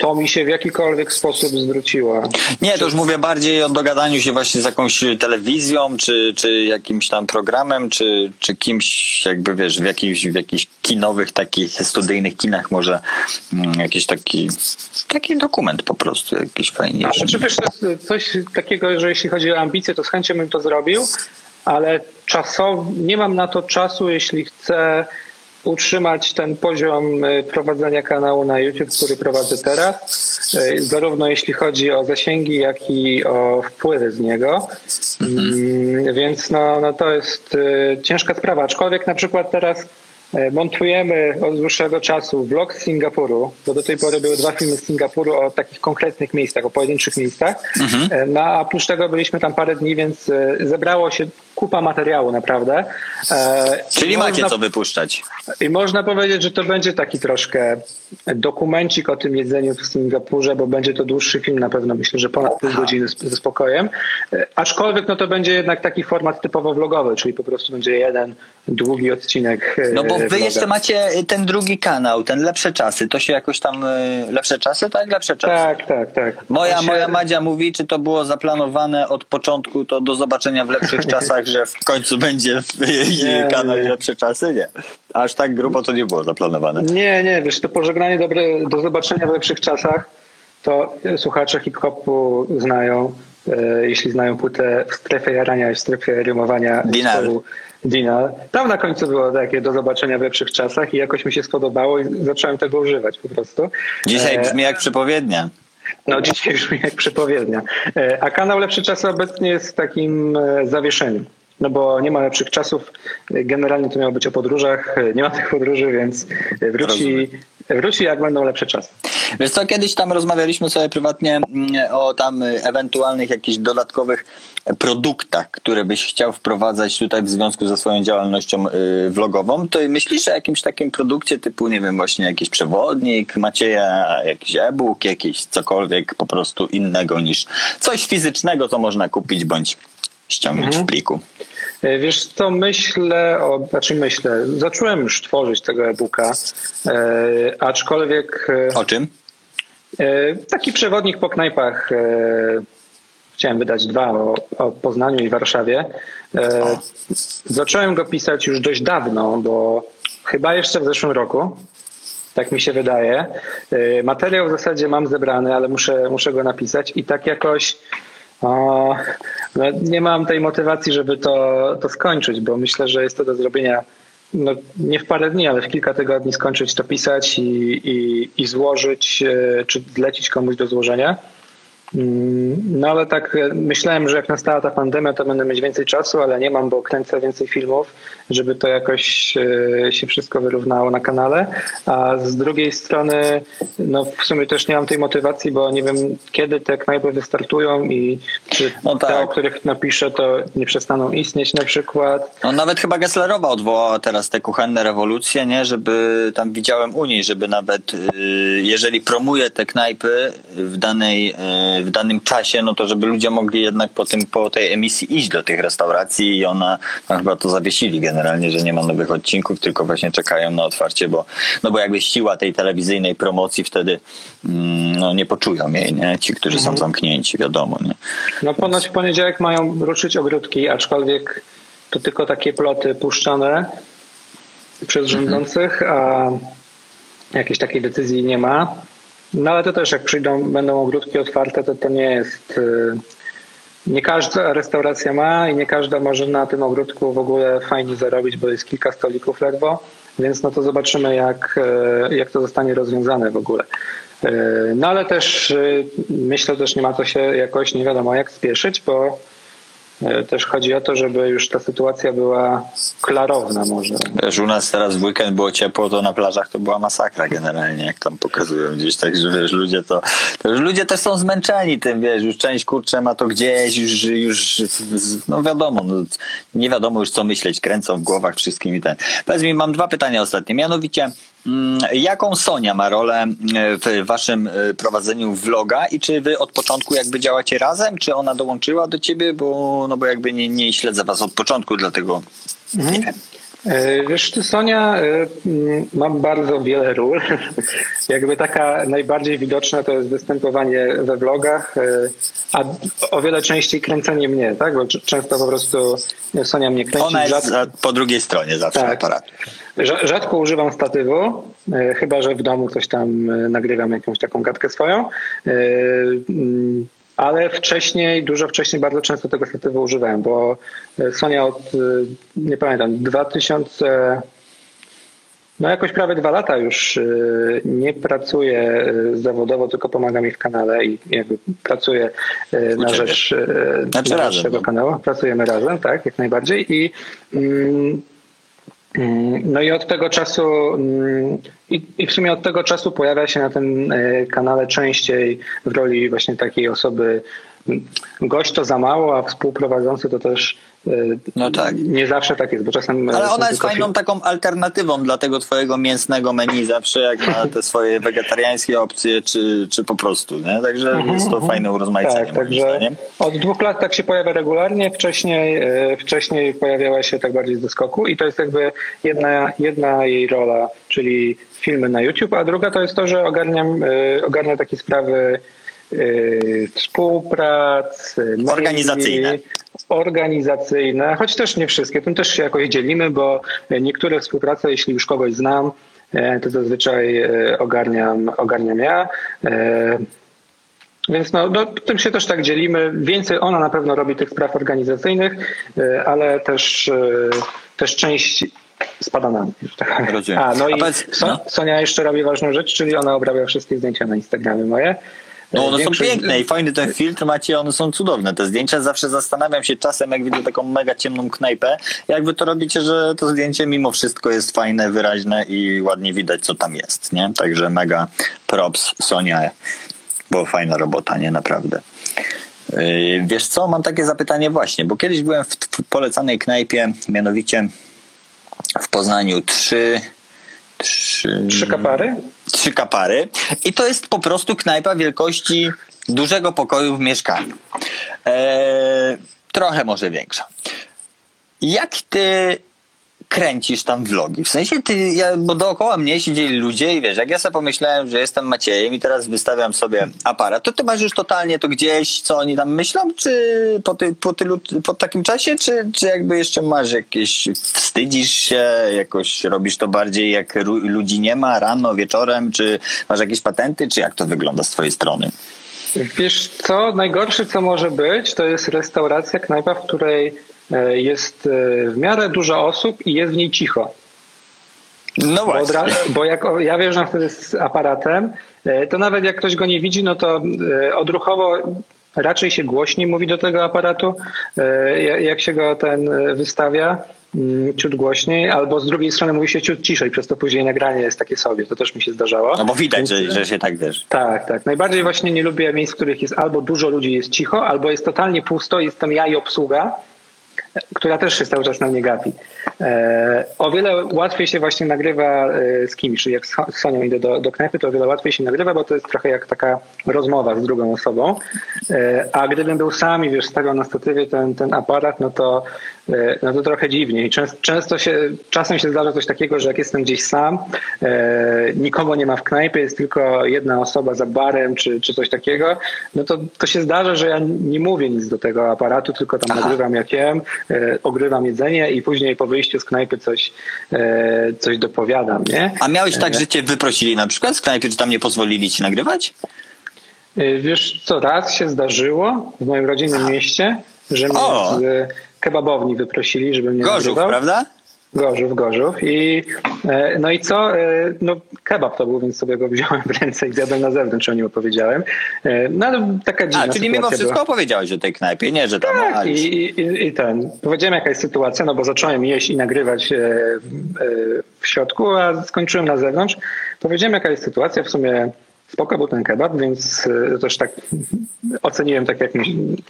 to mi się w jakikolwiek sposób zwróciło. Nie, to już mówię bardziej o dogadaniu się właśnie z jakąś telewizją, czy, czy jakimś tam programem, czy, czy kimś, jakby wiesz, w jakichś, w jakichś kinowych, takich studyjnych kinach może mm, jakiś taki, taki dokument po prostu, jakiś fajniejszy. Znaczy, wiesz, coś takiego, że jeśli chodzi o ambicje, to z chęcią bym to zrobił, ale czasowo nie mam na to czasu, jeśli chcę utrzymać ten poziom y, prowadzenia kanału na YouTube, który prowadzę teraz, y, zarówno jeśli chodzi o zasięgi, jak i o wpływy z niego. Mm, Więc no, no to jest y, ciężka sprawa. Aczkolwiek na przykład teraz montujemy od dłuższego czasu vlog z Singapuru, bo do tej pory były dwa filmy z Singapuru o takich konkretnych miejscach, o pojedynczych miejscach. E, No a oprócz tego byliśmy tam parę dni, więc zebrało się kupa materiału naprawdę. E, Czyli i macie można- co wypuszczać. i można powiedzieć, że to będzie taki troszkę dokumencik o tym jedzeniu w Singapurze, bo będzie to dłuższy film, na pewno myślę, że ponad pół godziny ze spokojem. E, Aczkolwiek no to będzie jednak taki format typowo vlogowy, czyli po prostu będzie jeden długi odcinek. e, No bo wy vloga. jeszcze macie ten drugi kanał, ten Lepsze Czasy. To się jakoś tam... Lepsze Czasy? Tak, Lepsze Czasy. Tak, tak, tak. Moja, się- moja Madzia mówi, czy to było zaplanowane od początku, to do zobaczenia w lepszych <laughs> czasach, że w końcu będzie <laughs> Nie, kanał nie. lepsze czasy? Nie. Aż tak grubo to nie było zaplanowane. Nie, nie, wiesz, to pożegnanie dobre, do zobaczenia w lepszych czasach, to słuchacze hip-hopu znają, e, jeśli znają płytę w strefie jarania i w strefie rymowania. Zespołu Dinar. Tam na końcu było takie do zobaczenia w lepszych czasach i jakoś mi się spodobało i zacząłem tego używać po prostu. Dzisiaj E, brzmi jak przepowiednia. no dzisiaj brzmi jak przepowiednia. E, A kanał Lepsze Czasy obecnie jest w takim e, zawieszeniu. No bo nie ma lepszych czasów. Generalnie to miało być o podróżach. Nie ma tych podróży, więc wróci, wróci jak będą lepsze czasy. Wiesz co, kiedyś tam rozmawialiśmy sobie prywatnie mm, o tam ewentualnych jakichś dodatkowych produktach, które byś chciał wprowadzać tutaj w związku ze swoją działalnością y, vlogową. To myślisz o jakimś takim produkcie typu, nie wiem, właśnie jakiś przewodnik, Macieja, jakiś e-book, jakiś cokolwiek po prostu innego niż coś fizycznego, co można kupić bądź ściągnąć w pliku. E, Wiesz co, myślę, o, znaczy myślę, zacząłem już tworzyć tego e-booka, e, aczkolwiek e, O czym? Taki przewodnik po knajpach. Chciałem wydać dwa o, o Poznaniu i Warszawie. E, Zacząłem go pisać już dość dawno, bo chyba jeszcze w zeszłym roku. Tak mi się wydaje. E, Materiał w zasadzie mam zebrany, ale muszę, muszę go napisać i tak jakoś o, no nie mam tej motywacji, żeby to, to skończyć, bo myślę, że jest to do zrobienia no, nie w parę dni, ale w kilka tygodni skończyć to pisać i, i, i złożyć, e, czy zlecić komuś do złożenia. No ale tak e, myślałem, że jak nastała ta pandemia, to będę mieć więcej czasu, ale nie mam, bo kręcę więcej filmów, żeby to jakoś e, się wszystko wyrównało na kanale. A z drugiej strony, no w sumie też nie mam tej motywacji, bo nie wiem kiedy te knajpy wystartują i czy No te, tak. o których napiszę, to nie przestaną istnieć na przykład. No nawet chyba Gesslerowa odwołała teraz te kuchenne rewolucje, nie? Żeby tam widziałem u niej, żeby nawet y, jeżeli promuje te knajpy w danej, y, w danym czasie, no to żeby ludzie mogli jednak po tym, po tej emisji iść do tych restauracji i ona no chyba to zawiesili generalnie, że nie ma nowych odcinków, tylko właśnie czekają na otwarcie, bo no bo jakby siła tej telewizyjnej promocji wtedy mm, no nie poczują jej, nie? Ci, którzy są zamknięci, wiadomo, nie? No ponoć w poniedziałek mają ruszyć ogródki, aczkolwiek to tylko takie ploty puszczane przez rządzących, a jakiejś takiej decyzji nie ma. No ale to też jak przyjdą, będą ogródki otwarte, to to nie jest... y, Nie każda restauracja ma i nie każda może na tym ogródku w ogóle fajnie zarobić, bo jest kilka stolików ledwo, więc no to zobaczymy jak, e, jak to zostanie rozwiązane w ogóle. E, No ale też myślę, też nie ma to się jakoś nie wiadomo jak spieszyć, bo Też chodzi o to, żeby już ta sytuacja była klarowna może. Wiesz, u nas teraz w weekend było ciepło, to na plażach to była masakra generalnie, jak tam pokazują gdzieś, także wiesz, ludzie to, to już ludzie też są zmęczeni tym, wiesz, już część kurczę ma to gdzieś, już, już no wiadomo, no, nie wiadomo już co myśleć, kręcą w głowach wszystkim i ten. Powiedz mi, mam dwa pytania ostatnie, mianowicie jaką Sonia ma rolę w waszym e, prowadzeniu vloga i czy wy od początku jakby działacie razem, czy ona dołączyła do ciebie, bo, no bo jakby nie, nie śledzę was od początku, dlatego nie wiem. E, Wiesz, ty, Sonia, e, mm, mam bardzo wiele ról. <laughs> Jakby taka najbardziej widoczna to jest występowanie we vlogach, e, a o wiele częściej kręcenie mnie, tak? Bo często po prostu Sonia mnie kręci. Ona jest rzad- za- po drugiej stronie zawsze Tak. aparatu. Rza- Rzadko używam statywu, chyba że w domu coś tam nagrywam jakąś taką gadkę swoją. Ale wcześniej, dużo wcześniej, bardzo często tego statywu używałem, bo e, Sonia od, e, nie pamiętam, 2000, no jakoś prawie dwa lata już e, nie pracuje e, zawodowo, tylko pomaga mi w kanale i jakby pracuje e, na rzecz, Znaczy na razem, rzecz tego no. kanału. Pracujemy razem, tak, jak najbardziej i Mm, No i od tego czasu mm, i, w sumie od tego czasu pojawia się na tym e, kanale częściej w roli właśnie takiej osoby. mm, Gość to za mało, a współprowadzący to też No tak. nie zawsze tak jest, bo czasem. e, Ale ona jest fajną taką alternatywą dla tego twojego mięsnego menu zawsze, jak ma <laughs> te swoje wegetariańskie opcje, czy, czy po prostu, nie? Także jest to fajne urozmaicenie Tak, także od dwóch lat tak się pojawia regularnie. Wcześniej, e, wcześniej pojawiała się tak bardziej z doskoku i to jest jakby jedna, jedna jej rola, czyli filmy na YouTube, a druga to jest to, że ogarniam, e, ogarnia takie sprawy e, współprac, e, maili, Organizacyjne. Choć też nie wszystkie. Tym też się jakoś dzielimy, bo niektóre współprace, jeśli już kogoś znam, e, to zazwyczaj e, ogarniam, ogarniam ja. E, więc no, no, tym się też tak dzielimy. Więcej ona na pewno robi tych spraw organizacyjnych, ale też, też część spada na mnie. Tak. A, no i no. Sonia jeszcze robi ważną rzecz, czyli ona obrabia wszystkie zdjęcia na Instagramie moje. No one są większość- piękne i fajny ten filtr macie, one są cudowne. Te zdjęcia zawsze zastanawiam się czasem, jak widzę taką mega ciemną knajpę, jak wy to robicie, że to zdjęcie mimo wszystko jest fajne, wyraźne i ładnie widać, co tam jest, nie? Także mega props Sonia, bo fajna robota, nie? Naprawdę. Yy, Wiesz co, mam takie zapytanie właśnie, bo kiedyś byłem w, w polecanej knajpie, mianowicie w Poznaniu trzy... Trzy, Trzy kapary? trzy kapary i to jest po prostu knajpa wielkości dużego pokoju w mieszkaniu. Eee, trochę może większa. Jak ty kręcisz tam vlogi? W sensie ty, ja, bo dookoła mnie siedzieli ludzie i wiesz, jak ja sobie pomyślałem, że jestem Maciejem i teraz wystawiam sobie aparat, to ty masz już totalnie to gdzieś, co oni tam myślą, czy po, ty, po, tylu, po takim czasie, czy, czy jakby jeszcze masz jakieś, wstydzisz się, jakoś robisz to bardziej jak ludzi nie ma, rano, wieczorem, czy masz jakieś patenty, czy jak to wygląda z twojej strony? Wiesz co, najgorsze co może być, to jest restauracja, knajpa, w której jest e, w miarę dużo osób i jest w niej cicho. No Bo, właśnie. ra- bo jak ja wjeżdżam wtedy z aparatem, e, to nawet jak ktoś go nie widzi, no to e, odruchowo raczej się głośniej mówi do tego aparatu, e, ja- jak się go ten e, wystawia, mm, ciut głośniej, albo z drugiej strony mówi się ciut ciszej, przez to później nagranie jest takie sobie. To też mi się zdarzało. No bo widać, Więc- że, że się tak wiesz. tak, tak. Najbardziej właśnie nie lubię miejsc, w których jest albo dużo ludzi, jest cicho, albo jest totalnie pusto, jestem ja i obsługa, która też się cały czas na mnie gapi. E, o wiele łatwiej się właśnie nagrywa e, z kimś, czyli jak z Sonią idę do, do knajpy, to o wiele łatwiej się nagrywa, bo to jest trochę jak taka rozmowa z drugą osobą. E, a gdybym był sam i wiesz, stawiał na statywie ten, ten aparat, no to, no to trochę dziwnie. I często, często się, czasem się zdarza coś takiego, że jak jestem gdzieś sam, e, nikogo nie ma w knajpie, jest tylko jedna osoba za barem czy, czy coś takiego, no to, to się zdarza, że ja nie mówię nic do tego aparatu, tylko tam Aha. nagrywam jak jem, e, ogrywam jedzenie i później po wyjściu z knajpy coś, e, coś dopowiadam, nie? A miałeś tak, że cię wyprosili na przykład z knajpy, czy tam nie pozwolili ci nagrywać? E, Wiesz co, raz się zdarzyło w moim rodzinnym mieście, że mnie z e, kebabowni wyprosili, żebym nie Gorzów, nagrywał. prawda? Gorzów, Gorzów i e, no i co? E, no kebab to był, więc sobie go wziąłem w ręce i zjadłem na zewnątrz, o nim opowiedziałem. E, No ale taka dziwna A, czyli mimo wszystko była. opowiedziałeś o tej knajpie, nie, że tam... Tak, i, i, i ten. Powiedziałem jaka jest sytuacja, no bo zacząłem jeść i nagrywać w środku, a skończyłem na zewnątrz. Powiedziałem jaka jest sytuacja, w sumie spoko był ten kebab, więc e, też tak oceniłem tak jak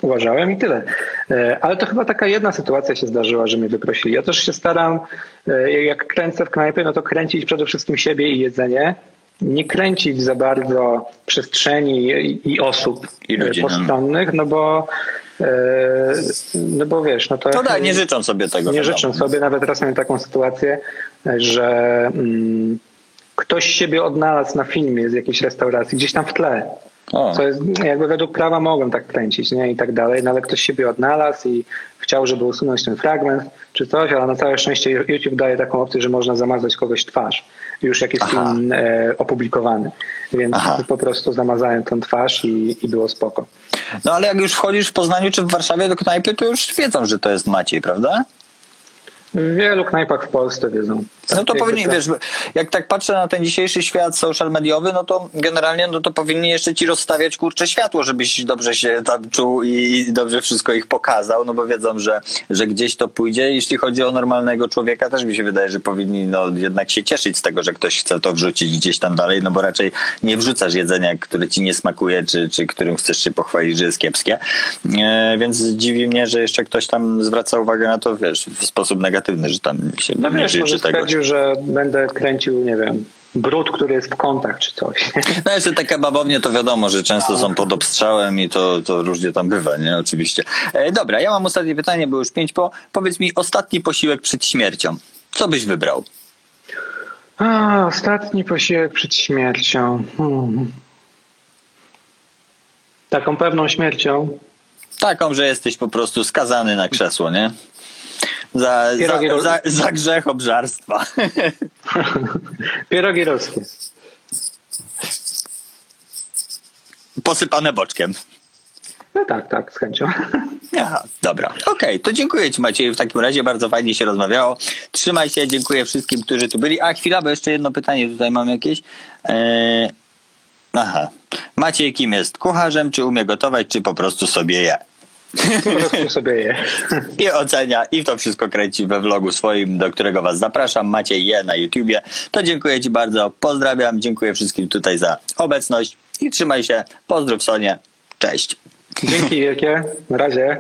uważałem i tyle. E, Ale to chyba taka jedna sytuacja się zdarzyła, że mnie wyprosili. Ja też się staram, e, jak kręcę w knajpie, no to kręcić przede wszystkim siebie i jedzenie. Nie kręcić za bardzo przestrzeni i, osób I no. postronnych, no bo no bo wiesz, no to... No tak, nie życzą sobie tego. Nie życzę sobie. Nawet raz miałem taką sytuację, że mm, ktoś siebie odnalazł na filmie z jakiejś restauracji, gdzieś tam w tle. O. Co jest, jakby według prawa mogłem tak kręcić, nie? I tak dalej, no ale ktoś siebie odnalazł i chciał, żeby usunąć ten fragment czy coś, ale na całe szczęście YouTube daje taką opcję, że można zamazać kogoś twarz, już jak jest Aha. film e, opublikowany. Więc Aha. po prostu zamazałem tą twarz i, i było spoko. No ale jak już wchodzisz w Poznaniu czy w Warszawie do knajpy, to już wiedzą, że to jest Maciej, prawda? W wielu knajpach w Polsce wiedzą. No to powinni, wiesz, jak tak patrzę na ten dzisiejszy świat social mediowy, no to generalnie no to powinni jeszcze ci rozstawiać kurcze światło, żebyś dobrze się tam czuł i dobrze wszystko ich pokazał, no bo wiedzą, że, że gdzieś to pójdzie. Jeśli chodzi o normalnego człowieka, też mi się wydaje, że powinni no jednak się cieszyć z tego, że ktoś chce to wrzucić gdzieś tam dalej, no bo raczej nie wrzucasz jedzenia, które ci nie smakuje, czy, czy którym chcesz się pochwalić, że jest kiepskie. E, więc dziwi mnie, że jeszcze ktoś tam zwraca uwagę na to, wiesz, w sposób negatywny, że tam się No nie wiesz, może stwierdził, że będę kręcił, nie wiem, brud, który jest w kątach czy coś. <laughs> No jeszcze te kebabownie to wiadomo, że często są pod obstrzałem i to, to różnie tam bywa, nie? Oczywiście. E, dobra, ja mam ostatnie pytanie, bo już pięć po. Powiedz mi ostatni posiłek przed śmiercią. Co byś wybrał? A, ostatni posiłek przed śmiercią. Hmm. Taką pewną śmiercią. Taką, że jesteś po prostu skazany na krzesło, nie? Za, za, za, za grzech obżarstwa. <laughs> Pierogi ruskie. Posypane boczkiem. No tak, tak, z chęcią. <laughs> Aha, dobra. Okej, to dziękuję Ci Maciej. W takim razie bardzo fajnie się rozmawiało. Trzymaj się, dziękuję wszystkim, którzy tu byli. A chwila, bo jeszcze jedno pytanie tutaj mam jakieś. Eee... Aha. Maciej kim jest? Kucharzem, czy umie gotować, czy po prostu sobie je? Po sobie je. I ocenia, i to wszystko kręci we vlogu swoim, do którego Was zapraszam. Maciej je na YouTubie. To dziękuję Ci bardzo. Pozdrawiam. Dziękuję wszystkim tutaj za obecność i trzymaj się. Pozdrów Sonie. Cześć. Dzięki wielkie. Na razie.